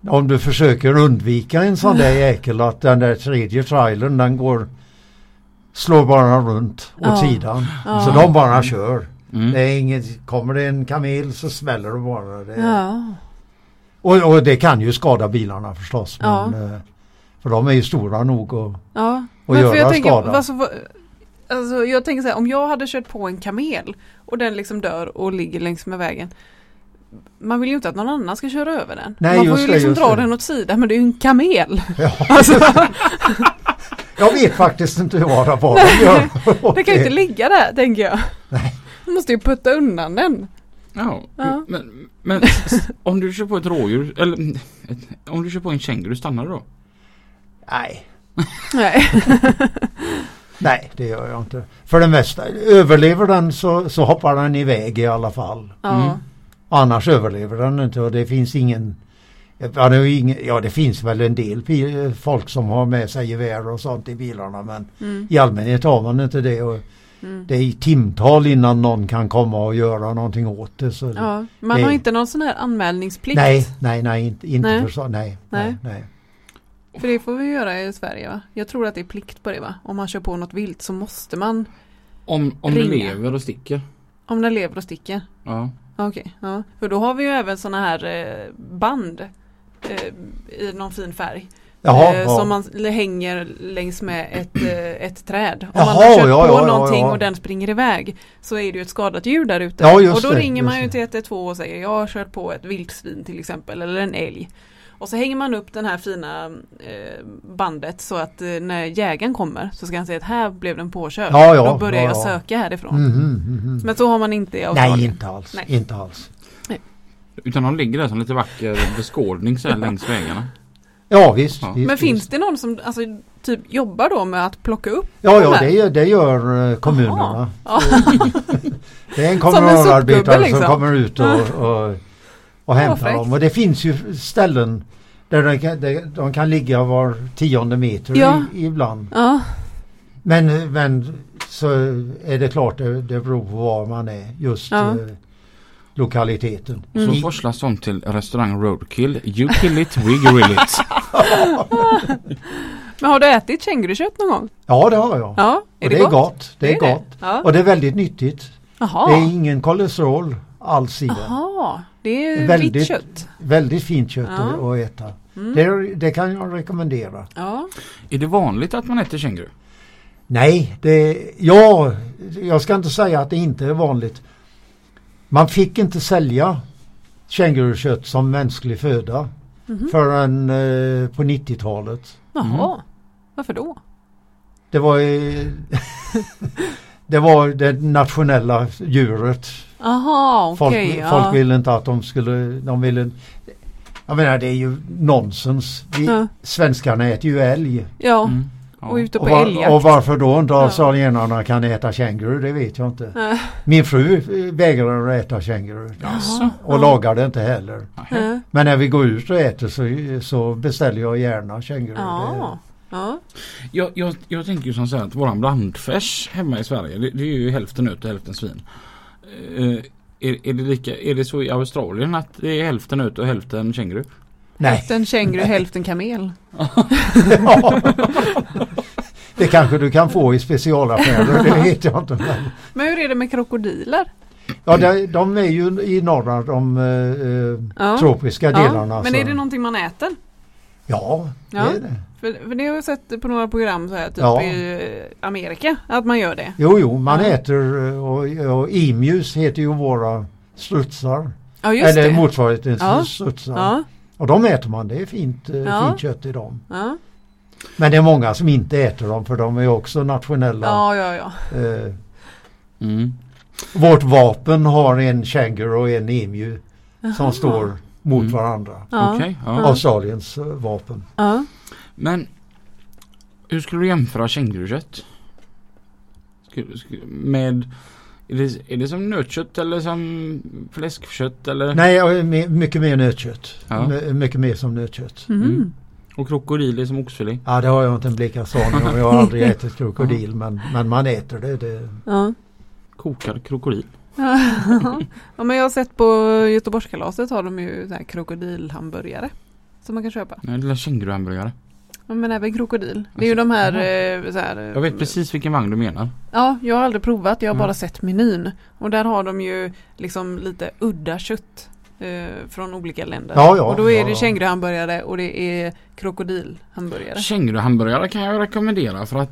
om du försöker undvika en sån där jäkel att den där tredje trailern den går slår bara runt åt Ja. sidan. Ja. Så de bara kör. Mm. Det är inget, kommer det en kamel så smäller det bara. Det, Ja. och, och det kan ju skada bilarna förstås. Ja. Men, eh, för de är ju stora nog och, Ja. för göra jag tänker, skada. alltså, alltså, jag tänker så här, om jag hade kört på en kamel och den liksom dör och ligger längs med vägen. Man vill ju inte att någon annan ska köra över den. Nej, Man får ju det, liksom dra det. den åt sidan men det är ju en kamel. Ja. Alltså, Jag vet faktiskt inte vad det var de gör. det kan ju inte ligga där tänker jag. Nej. Du måste ju putta undan den. Ja, Ja. men, men om du kör på ett rådjur eller ett, om du kör på en känguru, stannar du då? Nej, Nej. nej det gör jag inte. För det mesta, överlever den så, så hoppar den iväg i alla fall. Ja. Mm. Annars överlever den inte och det finns ingen Ja det, ingen, ja det finns väl en del folk som har med sig gevär och sånt i bilarna men Mm. i allmänhet har man inte det. Och Mm. det är i timtal innan någon kan komma och göra någonting åt det. Så Ja. Man det- har inte någon sån här anmälningsplikt. nej, nej, nej, inte, inte Nej. för så. Nej, nej, Nej. nej. För det får vi göra i Sverige va? Jag tror att det är plikt på det va? Om man kör på något vilt så måste man, Om, om du Ringa. lever och sticker? Om den lever och sticker. Ja. Okej, ja. För då har vi ju även såna här eh, band eh, i någon fin färg. Jaha, eh, ja. Som man hänger längs med ett, eh, ett träd. Om Jaha, man har kört ja, på ja, någonting ja. och den springer iväg så är det ju ett skadat djur där ute. Ja, och då det, ringer man ju till 112 och säger jag har kört på ett vildsvin till exempel eller en älg. Och så hänger man upp den här fina eh, bandet så att eh, när jägaren kommer så ska han säga att här blev den påkörd. Ja, ja, då börjar ja, jag ja. söka härifrån. Mhm, mhm. Men så har man inte i Australien. Nej, inte alls. Nej. Inte alls. Utan de ligger där som lite vacker beskådning så här längs vägarna. Ja, visst. Ja. visst Men finns visst. det någon som alltså, typ jobbar då med att plocka upp Ja, ja det, gör- det gör eh, kommunerna. Ja. Det är en Som en kommunalarbetare sopgubbe, liksom. som kommer ut och, och, och fräckt. dem. Och det finns ju ställen där de kan, där de kan ligga var tionde meter Ja. i, ibland. Ja, Men, men så är det klart det, det beror på var man är just. Ja. eh, lokaliteten. Mm. Så forslas de till restaurang Roadkill. You kill it, we grill it. Men har du ätit kängurukött någon gång? Ja det har jag. Ja, är det, det är gott? gott. Det är Det är gott. Ja. Och det är väldigt nyttigt. Jaha. Det är ingen kolesterol alls i det. Det är Väldigt- vitt kött. Väldigt fint kött Ja. att- att äta. Mm. Det, det kan jag rekommendera. Ja. Är det vanligt att man äter känguru? Nej, det, ja, jag ska inte säga att det inte är vanligt. Man fick inte sälja kängurukött som mänsklig föda Mhm. förrän eh, på 90-talet. Jaha, Mm. varför då? Det var, eh, det var det nationella djuret. Jaha, Folk, okej. ja. folk ville inte att de skulle, de ville jag menar det är ju nonsens. Vi, Ja. Svenskarna äter ju älg. Ja, Mm. och ute på Och, var, älgjakt. och varför då inte Ja. australienarna kan äta känguru det vet jag inte. Ja. Min fru eh, vägrar att äta känguru. Jaså? Och Ja. lagar det inte heller. Men när vi går ut och äter så, så beställer jag gärna känguru. Ja. Ja. Jag, jag, jag tänker ju som så här att våran blandfärs hemma i Sverige det, det är ju hälften nöt och hälften svin. Eh, är, är, det lika, är det så i Australien att det är hälften nöt och hälften känguru? Nej. Hälften känguru, hälften kamel. Ja. det kanske du kan få i specialaffärer, det vet jag inte. Men, Men hur är det med krokodiler? ja, de, de är ju i norra, de eh, Ja. tropiska delarna. Men så- är det någonting man äter? Ja, det Ja. är det. För, för det har jag sett på några program så här, typ Ja. i eh, Amerika, att man gör det. Jo, jo, man Ja. äter eh, och, och emus heter ju våra strutsar. Ja, just Eller det. motsvarigheten till Ja. strutsar. Ja, Och de äter man, det är fint, eh, Ja. fint kött i dem. ja. Men det är många som inte äter dem för de är också nationella. ja, ja, ja. Eh, Mm. vårt vapen har en känguru och en emu som står mot Mm. varandra. Ja. Ja. Australiens vapen. Ja. Men hur skulle du jämföra kängurukött? Med är det, är det som nötkött eller som fläskkött eller? Nej, jag är me- mycket mer nötkött. Ja. My- mycket mer som nötkött. Mhm. Mm. Och krokodil är som oxfilé? Ja, det har jag inte en blickans aning om. Jag har aldrig ätit krokodil men, men man äter det. det. Ja. Kokad krokodil? ja, men jag har sett på Göteborgskalaset har de ju så här krokodilhamburgare. Som man kan köpa. Nej, det är känguruhamburgare. Men även krokodil. Det är ju de här, eh, så här Jag vet precis vilken vagn du menar. Ja, jag har aldrig provat. Jag har bara sett menyn. Och där har de ju liksom lite udda kött. Eh, från olika länder. Ja, ja, och då är ja, det känguruhamburgare och det är krokodilhamburgare. Känguruhamburgare kan jag rekommendera för att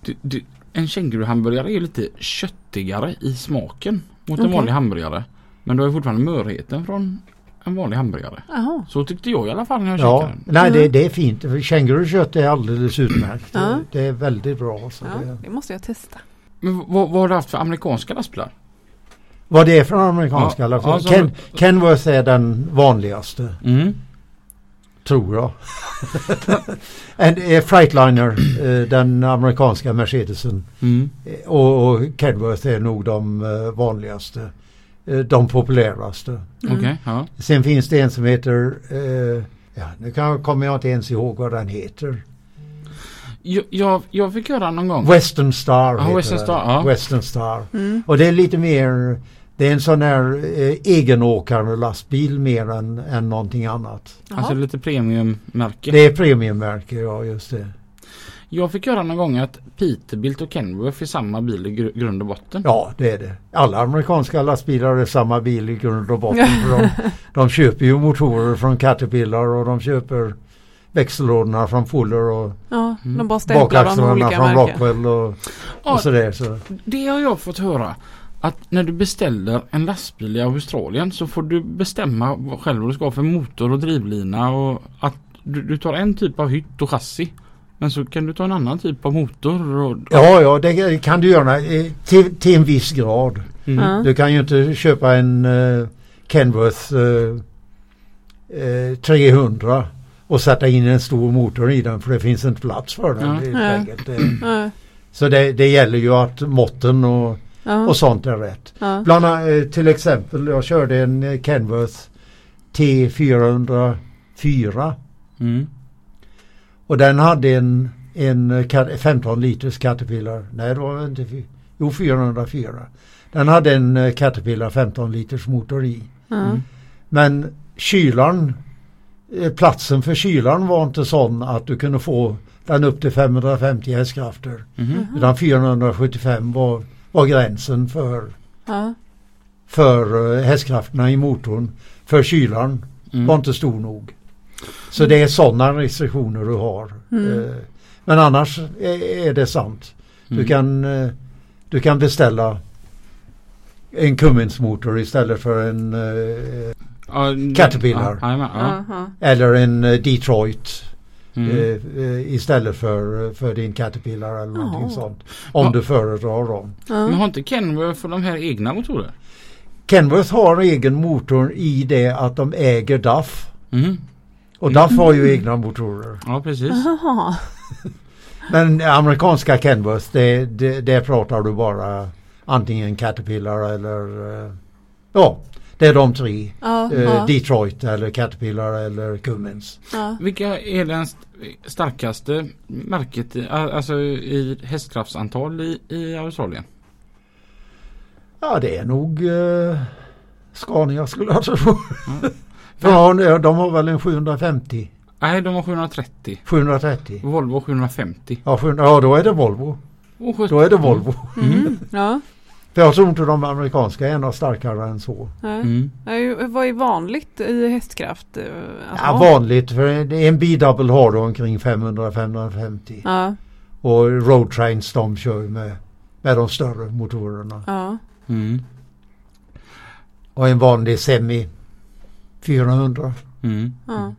du, du, en känguruhamburgare är lite köttigare i smaken mot en Okej. vanlig hamburgare. Men du har ju fortfarande mörheten från en vanlig hamburgare. Jaha. Så tyckte jag i alla fall när jag Ja, käkade den. nej det, Mm. det är fint. Kängurukött är alldeles utmärkt. Ja. Det, det är väldigt bra. Så Ja, det, det måste jag testa. Men vad, vad har du haft för amerikanska lastbilar? vad det är från amerikanska Ja, lastbilar. ja, så- Ken, Kenworth är den vanligaste. Mm. Tror jag. en, eh, Freightliner, eh, den amerikanska Mercedesen. Mm. Eh, Och, och Kenworth är nog de eh, vanligaste. Eh, de populäraste. Mm. Okej, ja. Sen finns det en som heter, eh, ja nu kan, kommer jag inte ens ihåg vad den heter. Jag, jag, jag fick höra någon gång. Western Star heter Western. Star, ja. Western Star. Mm. Och det är lite mer, det är en sån här eh, egenåkande lastbil mer än, än någonting annat. Alltså Jaha. lite premiummärke. Det är premiummärke, ja just det. Jag fick höra någon gång att Peterbilt och Kenworth är samma bil i gr- grund och botten. Ja, det är det. Alla amerikanska lastbilar är samma bil i grund och botten. för de, de köper ju motorer från Caterpillar och de köper växellådorna från Fuller och Ja, Mm. de med bakaxlarna från. Rockwell och, Ja, och sådär. Så. Det har jag fått höra. Att när du beställer en lastbil i Australien så får du bestämma vad själv vad du ska ha för motor och drivlina och att du, du tar en typ av hytt och chassi. Men så kan du ta en annan typ av motor och... Ja, ja, det kan du göra eh, till, till en viss grad. Mm. Ja. Du kan ju inte köpa en uh, Kenworth eh, eh, 300 och sätta in en stor motor i den för det finns inte plats för den. Ja. Det- Ja, Så det, det gäller ju att måtten och, ja, och sånt är rätt. ja. Bland eh, till exempel jag körde en eh, Kenworth T404 Mm. Och den hade en, en eh, Cat- 15 liters Caterpillar. Nej det var inte Jo, 404. Den hade en eh, Caterpillar 15 liters motor i. Mm. Men kylan, eh, platsen för kylan var inte sån att du kunde få den upp till 550 hästkrafter. Mhm. Utan 475 var, var gränsen för, Ja. för eh, hästkrafterna i motorn. För kylan Mm. var inte stor nog. Så det är sådana restriktioner du har. Mm. Eh, Men annars är, det sant. Du Mm. kan, eh, du kan beställa en Cummins-motor istället för en Ja, det- Caterpillar. Ja, ja. Ja. Ja. eller en Detroit Mm. istället för, för din Caterpillar eller någonting Jaha. sånt. Om Ja. du föredrar dem. Men Ja. har inte Kenworth för de här egna motorer? Kenworth har egen motor i det att de äger DAF. Mhm. Och DAF har ju egna motorer. Ja, precis. Men amerikanska Kenworth, det, det, det pratar du bara antingen Caterpillar eller eh, ja, det är de tre. Ja. Eh, Ja. Detroit eller Caterpillar eller Cummins. Ja. Vilka är den st- starkaste märket i, alltså i hästkraftsantal i, i Australien? Ja det är nog eh, Scania skulle jag tro. Ja. Ja, de har väl en 750, Nej, de har 730. 730. Volvo 750. Ja, 700, ja då är det Volvo. 70. Då är det Volvo. Mm. Ja. För jag tror inte de amerikanska är något starkare än så. Nej. Mm. Nej, Vad är vanligt i hästkraft? eh, Ja, vanligt, för en B-double har du omkring 500-550. Ja. Och Road Trains de kör med, med de större motorerna. Ja. Mm. Och en vanlig Semi 400. Mm. Ja.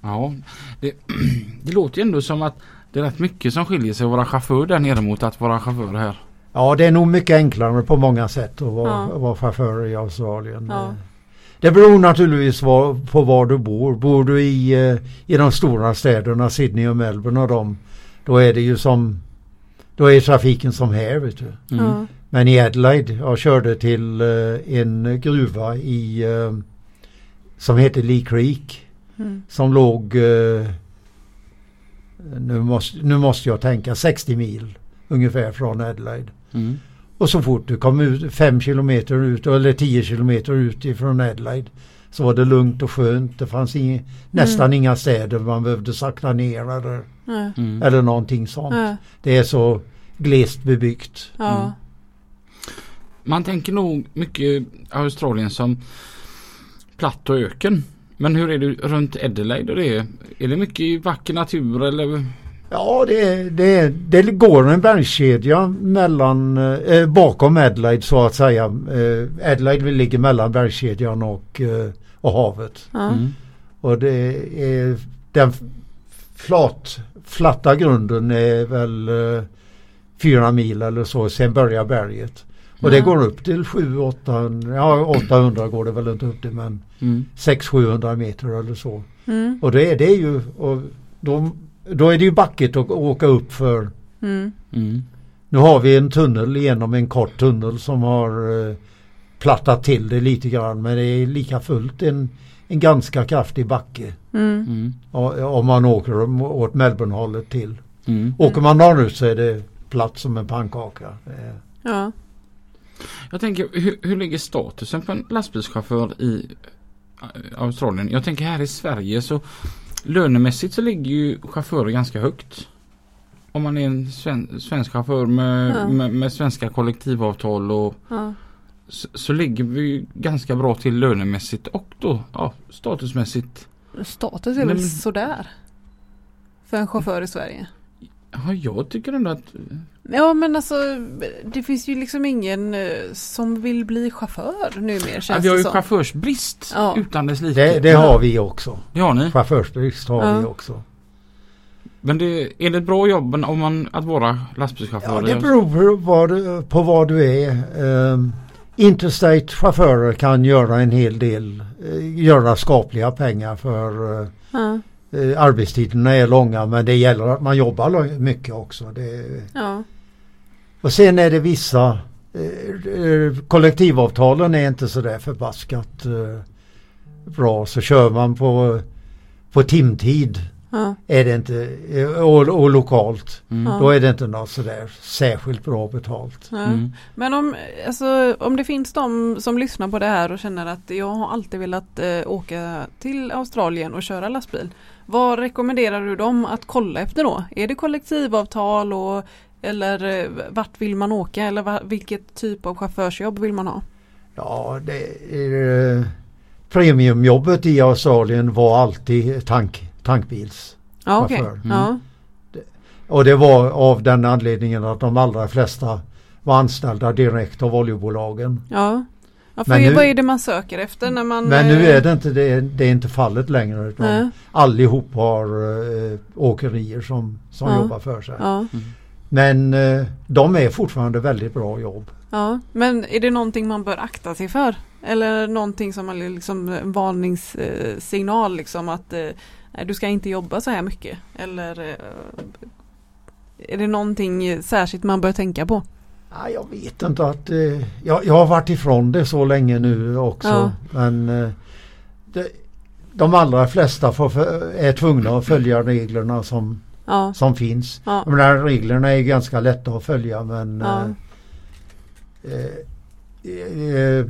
Ja, det, det låter ju ändå som att det är rätt mycket som skiljer sig att vara chaufför där nere mot att vara chaufför här. Ja det är nog mycket enklare på många sätt att vara, Ja. vara chaufför i Australien. Ja. Det beror naturligtvis på var du bor. Bor du i, eh, i de stora städerna Sydney och Melbourne och de, då är det ju som då är trafiken som här vet du. Mm. Men i Adelaide, jag körde till eh, en gruva i eh, som heter Lee Creek Mm. som låg eh, nu, måste, nu måste jag tänka 60 mil ungefär från Adelaide. Mm. Och så fort du kom ut 5 kilometer ut eller 10 kilometer ut ifrån Adelaide så var det lugnt och skönt. Det fanns ing, nästan inga städer man behövde sakta ner eller. Mm. eller någonting sånt. Det är så glest bebyggt. Ja. Man tänker nog mycket Australien som platt och öken. Men hur är det runt Adelaide? Det är, är det mycket vacker natur eller? Ja, det, det, det går en bergskedja mellan, eh, bakom Adelaide så att säga. Eh, Adelaide ligger mellan bergskedjan och, eh, och havet. Mm. Och det är den flat, flatta grunden är väl eh, fyra mil eller så. Sen börjar berget. Och det Ja. går upp till 700-800, ja 800 går det väl inte upp till men Mm. 600-700 meter eller så. Mm. Och det är det ju, och då, då är det ju backigt att åka upp för Mm. Mm. nu har vi en tunnel genom en kort tunnel som har eh, plattat till det lite grann men det är lika fullt en, en ganska kraftig backe. Mm. Mm. Om man åker åt Melbournehållet till. Mm. Åker man norrut så är det platt som en pannkaka. Ja. Jag tänker hur, hur ligger statusen på en lastbilschaufför i eh, Australien? Jag tänker här i Sverige så lönemässigt så ligger ju chaufförer ganska högt. Om man är en sven, svensk chaufför med, Ja. med, med svenska kollektivavtal och Ja. så, så ligger vi ganska bra till lönemässigt och då ja, statusmässigt. Status är väl men- sådär. För en chaufför i Sverige. Ja, jag tycker ändå att Ja men alltså det finns ju liksom ingen eh, som vill bli chaufför numera ja, känns vi har det ju som. chaufförsbrist Ja. utan dess like. det, det har vi också. Det har ni. Chaufförsbrist har Ja. vi också. Men det, är det ett bra jobb om man, att vara lastbilschaufför? Ja, det beror på vad, du- på vad du är. Um, Interstate chaufförer kan göra en hel del, eh, göra skapliga pengar för eh, Ja. Eh, arbetstiderna är långa men det gäller att man jobbar mycket också. Det, Ja. och sen är det vissa eh, eh, kollektivavtalen är inte sådär förbaskat eh, bra så kör man på, på timtid Ja. är det inte, och, och lokalt, Mm. Då är det inte något sådär särskilt bra betalt. Ja. Mm. Men om, alltså, om det finns de som lyssnar på det här och känner att jag har alltid velat eh, åka till Australien och köra lastbil. Vad rekommenderar du dem att kolla efter då? Är det kollektivavtal och, eller eh, vart vill man åka eller vilket typ av chaufförsjobb vill man ha? Ja, det är, eh, premiumjobbet i Australien var alltid tank, tankbils. Ja. Chaufför. Mm. Ja. Och det var av den anledningen att de allra flesta var anställda direkt av oljebolagen. Ja. Ja, för Men nu- vad är det man söker efter när man... Men nu eh, är det inte, det, det är inte fallet längre. Utan Nej. allihop har eh, åkerier som, som Ja. jobbar för sig. Ja, Men eh, de är fortfarande väldigt bra jobb. ja, men är det någonting man bör akta sig för? Eller någonting som man liksom en varningssignal liksom att nej, du ska inte jobba så här mycket? Eller är det någonting särskilt man bör tänka på? Ja, jag vet inte att... Eh, jag, jag har varit ifrån det så länge nu också. Ja. Men eh, det, de allra flesta för- är tvungna att följa reglerna som, Ja, som finns. ja, De reglerna är ganska lätta att följa men Ja. eh, eh, eh,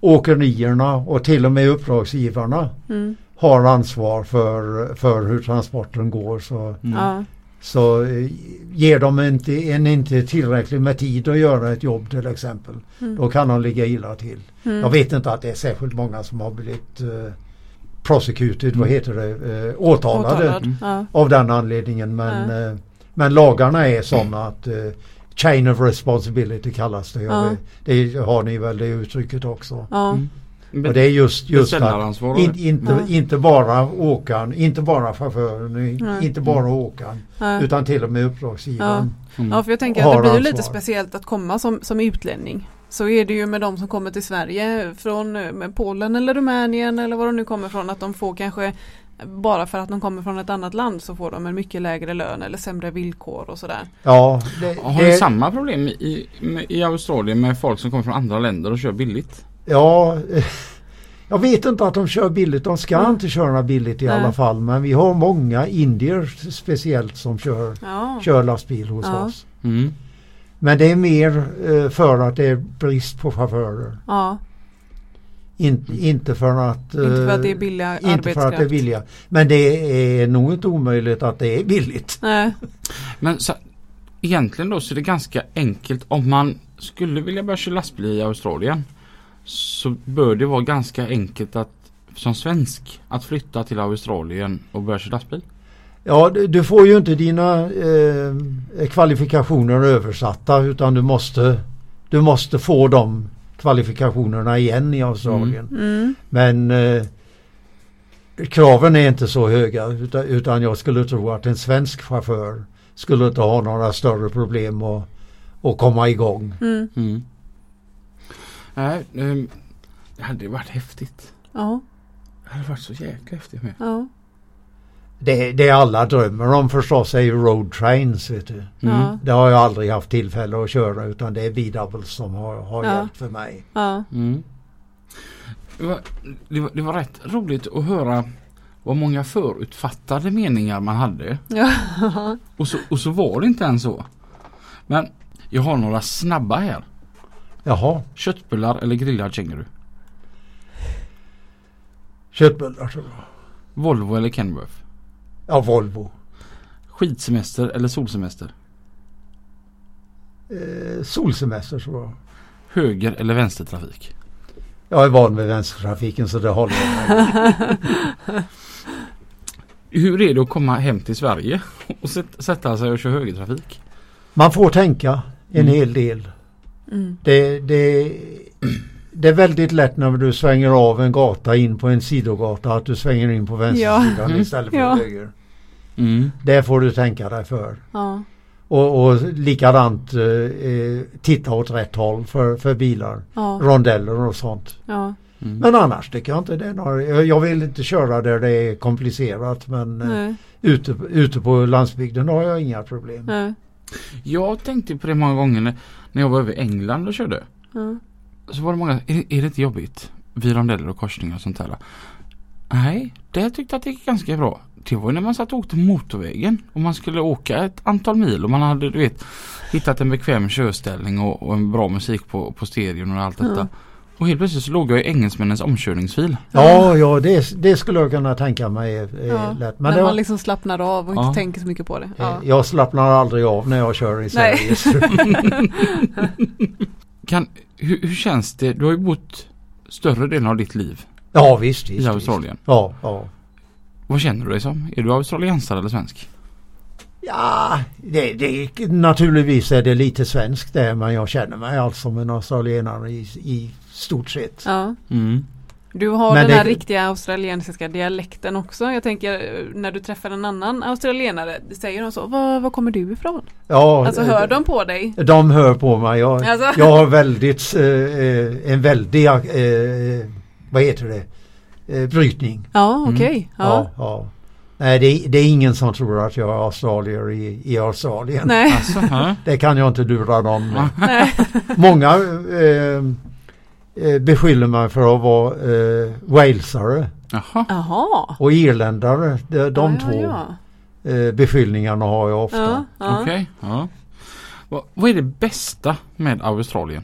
åkerierna och till och med uppdragsgivarna mm, har ansvar för, för hur transporten går. Så, Mm. Så eh, ger de inte, en inte tillräckligt med tid att göra ett jobb till exempel. mm, Då kan de ligga illa till. mm. Jag vet inte att det är särskilt många som har blivit eh, prosecuted, vad heter det, eh, åtalade Åtalad. Mm. Av den anledningen. Men, eh, men lagarna är sådana att eh, Chain of responsibility kallas det. Ja. Det, det har ni väl det uttrycket också. ja, Mm. Och det är just, just att in, inte, Ja. inte bara åkaren, inte bara chauffören, Nej. inte bara åkaren ja. utan till och med uppdragsgivaren. Mm. Ja, för jag tänker att det blir ju lite speciellt att komma som, som utlänning. Så är det ju med de som kommer till Sverige från Polen eller Rumänien eller var de nu kommer från att de får kanske bara för att de kommer från ett annat land så får de en mycket lägre lön eller sämre villkor och sådär. Ja, det, Har ni det, samma problem i, i Australien med folk som kommer från andra länder och kör billigt? Ja, jag vet inte att de kör billigt. De ska Mm. inte köra billigt i Nej. alla fall. Men vi har många indier speciellt som kör, Ja, kör lastbil hos Ja. oss. Mm. Men det är mer eh, för att det är brist på chaufförer. ja. In, inte för att... inte för att det är eh, billiga inte för att det är arbetskraft. billiga. Men det är nog inte omöjligt att det är billigt. Nej, Men så, egentligen då så är det ganska enkelt om man skulle vilja börja köra lastbil i Australien. Så bör det vara ganska enkelt att som svensk att flytta till Australien och börja köra lastbil. Ja, du, får ju inte dina eh, kvalifikationer översatta utan du måste, du måste få de kvalifikationerna igen i Australien. mm. Men eh, kraven är inte så höga utan, utan jag skulle tro att en svensk chaufför skulle inte ha några större problem att, att komma igång. Mm. Nej, ehm, det hade varit häftigt. Ja, Det hade varit så jäkla häftigt med. ja, Det, det alla drömmer om förstås är ju road trains. Vet du. Mm. ja, Det har jag aldrig haft tillfälle att köra utan det är B-doubles som har, har Ja. hjälpt för mig. ja, Mm. Det, var, det, var, det var rätt roligt att höra vad många förutfattade meningar man hade. ja. Och så, och så var det inte ens så. Men jag har några snabba här. Jaha, Köttbullar eller grillad känguru? köttbullar tror jag. Volvo eller Kenworth? Ja, Volvo. Skidsemester eller solsemester? Eh, solsemester tror jag. Höger eller vänstertrafik? Jag är van vid vänstertrafiken så det håller jag. Hur är det att komma hem till Sverige och sätt- sätta sig och köra högertrafik? Man får tänka en Mm. hel del. Mm. Det, det, det är väldigt lätt när du svänger av en gata in på en sidogata att du svänger in på vänstersidan Ja. istället för Ja. höger. Mm. Det får du tänka dig för. ja, Och, och likadant eh, eh, titta åt rätt håll för, för bilar. ja, Rondeller och sånt. ja, Mm. Men annars tycker jag inte det är några, jag vill inte köra där det är komplicerat men eh, ute, ute på landsbygden har jag inga problem. nej, Jag tänkte på det många gånger när, när jag var över England och körde. ja, Så var det många, är, är det inte jobbigt? Vid rondeller och korsningar och sånt där. Nej, det tyckte jag att det gick ganska bra. Det var ju när man satt och åkte motorvägen och man skulle åka ett antal mil och man hade du vet hittat en bekväm körställning och, och en bra musik på, på stereon och allt detta. Ja. Och helt plötsligt så låg jag i engelsmännens omkörningsfil. Ja, ja det, det skulle jag kunna tänka mig är Ja, lätt. när Men det, man liksom slappnar av och inte Ja. tänker så mycket på det. eh, Ja. jag slappnar aldrig av när jag kör i. Sverige. Kan, hur, hur känns det? Du har ju bott större delen av ditt liv Ja visst, visst. i visst. Australien. Ja, ja. Vad känner du dig som? Är du australiensare eller svensk? Ja, det, det, naturligtvis är det lite svenskt där men jag känner mig alltså som en australienare i, i stort sett. Ja. Mm. Du har Men den det- här riktiga australiensiska dialekten också. Jag tänker eh, när du träffar en annan australienare, säger de så? Var, var kommer du ifrån? Ja, Alltså eh, hör de på dig? De hör på mig. Jag, Alltså. jag har väldigt, eh, eh, en väldig, eh, vad heter det, eh, brytning. Ja, Mm. okej. Ja. Ja. Ja, Nej, det, är- det är ingen som tror att jag är australier i, i Australien. Nej. Alltså. Det kan jag inte lura. Nej. Många eh, eh, beskyller mig för att vara eh, walesare Jaha. Jaha. och irländare. De, de ja, två Ja, Eh, beskyllningarna har jag ja. ofta. ja, ja. Okej. Ja. Vad, vad är det bästa med Australien?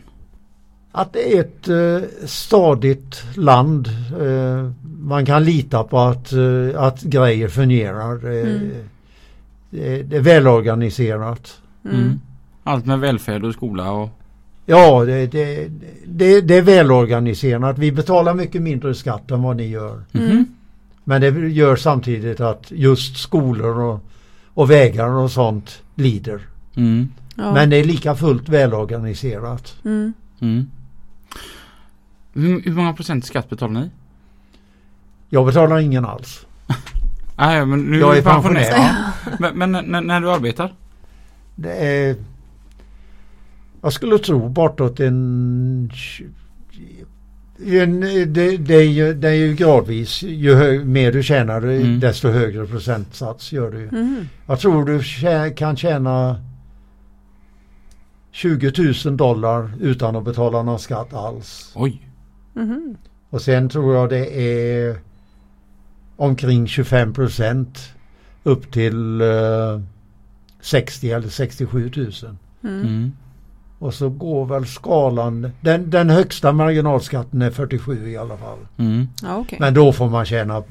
Att det är ett eh, stadigt land. Eh, man kan lita på att, eh, att grejer fungerar. Eh, Mm. det, det är välorganiserat. Mm. Allt med välfärd och skola och... Ja, det, det, det, det är välorganiserat. Vi betalar mycket mindre skatt än vad ni gör. Mm. Men det gör samtidigt att just skolor och, och vägar och sånt lider. Mm. Ja. Men det är lika fullt välorganiserat. Mm. Mm. Hur, hur många procent skatt betalar ni? Jag betalar ingen alls. Nej, men nu Jag är du pensionär. Ja. Men, men när, när du arbetar? Det är, jag skulle tro bortåt en... en det, det, är ju, det är ju gradvis. Ju hö, mer du tjänar Mm. desto högre procentsats gör du. Mm. Jag tror du tjä, kan tjäna 20 000 dollar utan att betala någon skatt alls. Oj. Mhm. Och sen tror jag det är omkring 25 procent upp till eh, 60 eller 67 000. Mm. Och så går väl skalan, den, den högsta marginalskatten är 47 i alla fall. Mm. Ja, okej. Men då får man tjäna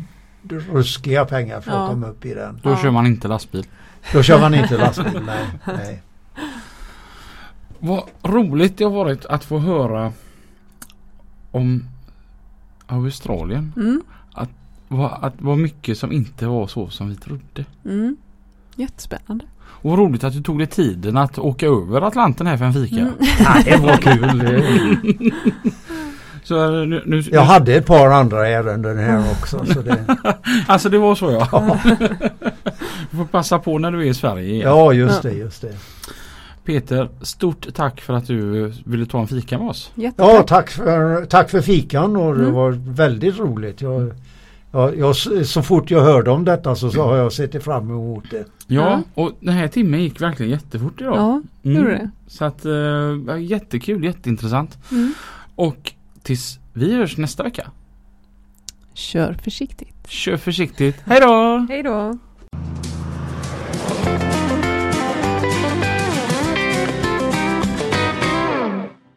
ruskiga pengar för att Ja. komma upp i den. Då Ja. kör man inte lastbil. Då kör man inte lastbil, nej. nej. Vad roligt det har varit att få höra om Australien. Mm. Vad, att vad mycket som inte var så som vi trodde. Mm. Jättespännande. Och vad roligt att du tog dig tiden att åka över Atlanten här för en fika. Mm. Ja, det var kul. Så eh, nu, nu, Jag hade ett par andra ärenden här också. Så det, Alltså det var så ja. du får passa på när du är i Sverige igen. ja, just det, just det. Peter, stort tack för att du ville ta en fika med oss. Jättetack. Ja, tack för, tack för fikan och det Mm. var väldigt roligt. Jag, jag, jag, så fort jag hörde om detta så, så har jag sett fram emot det. Ja, Ja. och den här timmen gick verkligen jättefort idag. Ja, gjorde det. Så att, eh, jättekul, jätteintressant. Mm. Och tills vi hörs nästa vecka. Kör försiktigt. Kör försiktigt. Hej då! Hej då!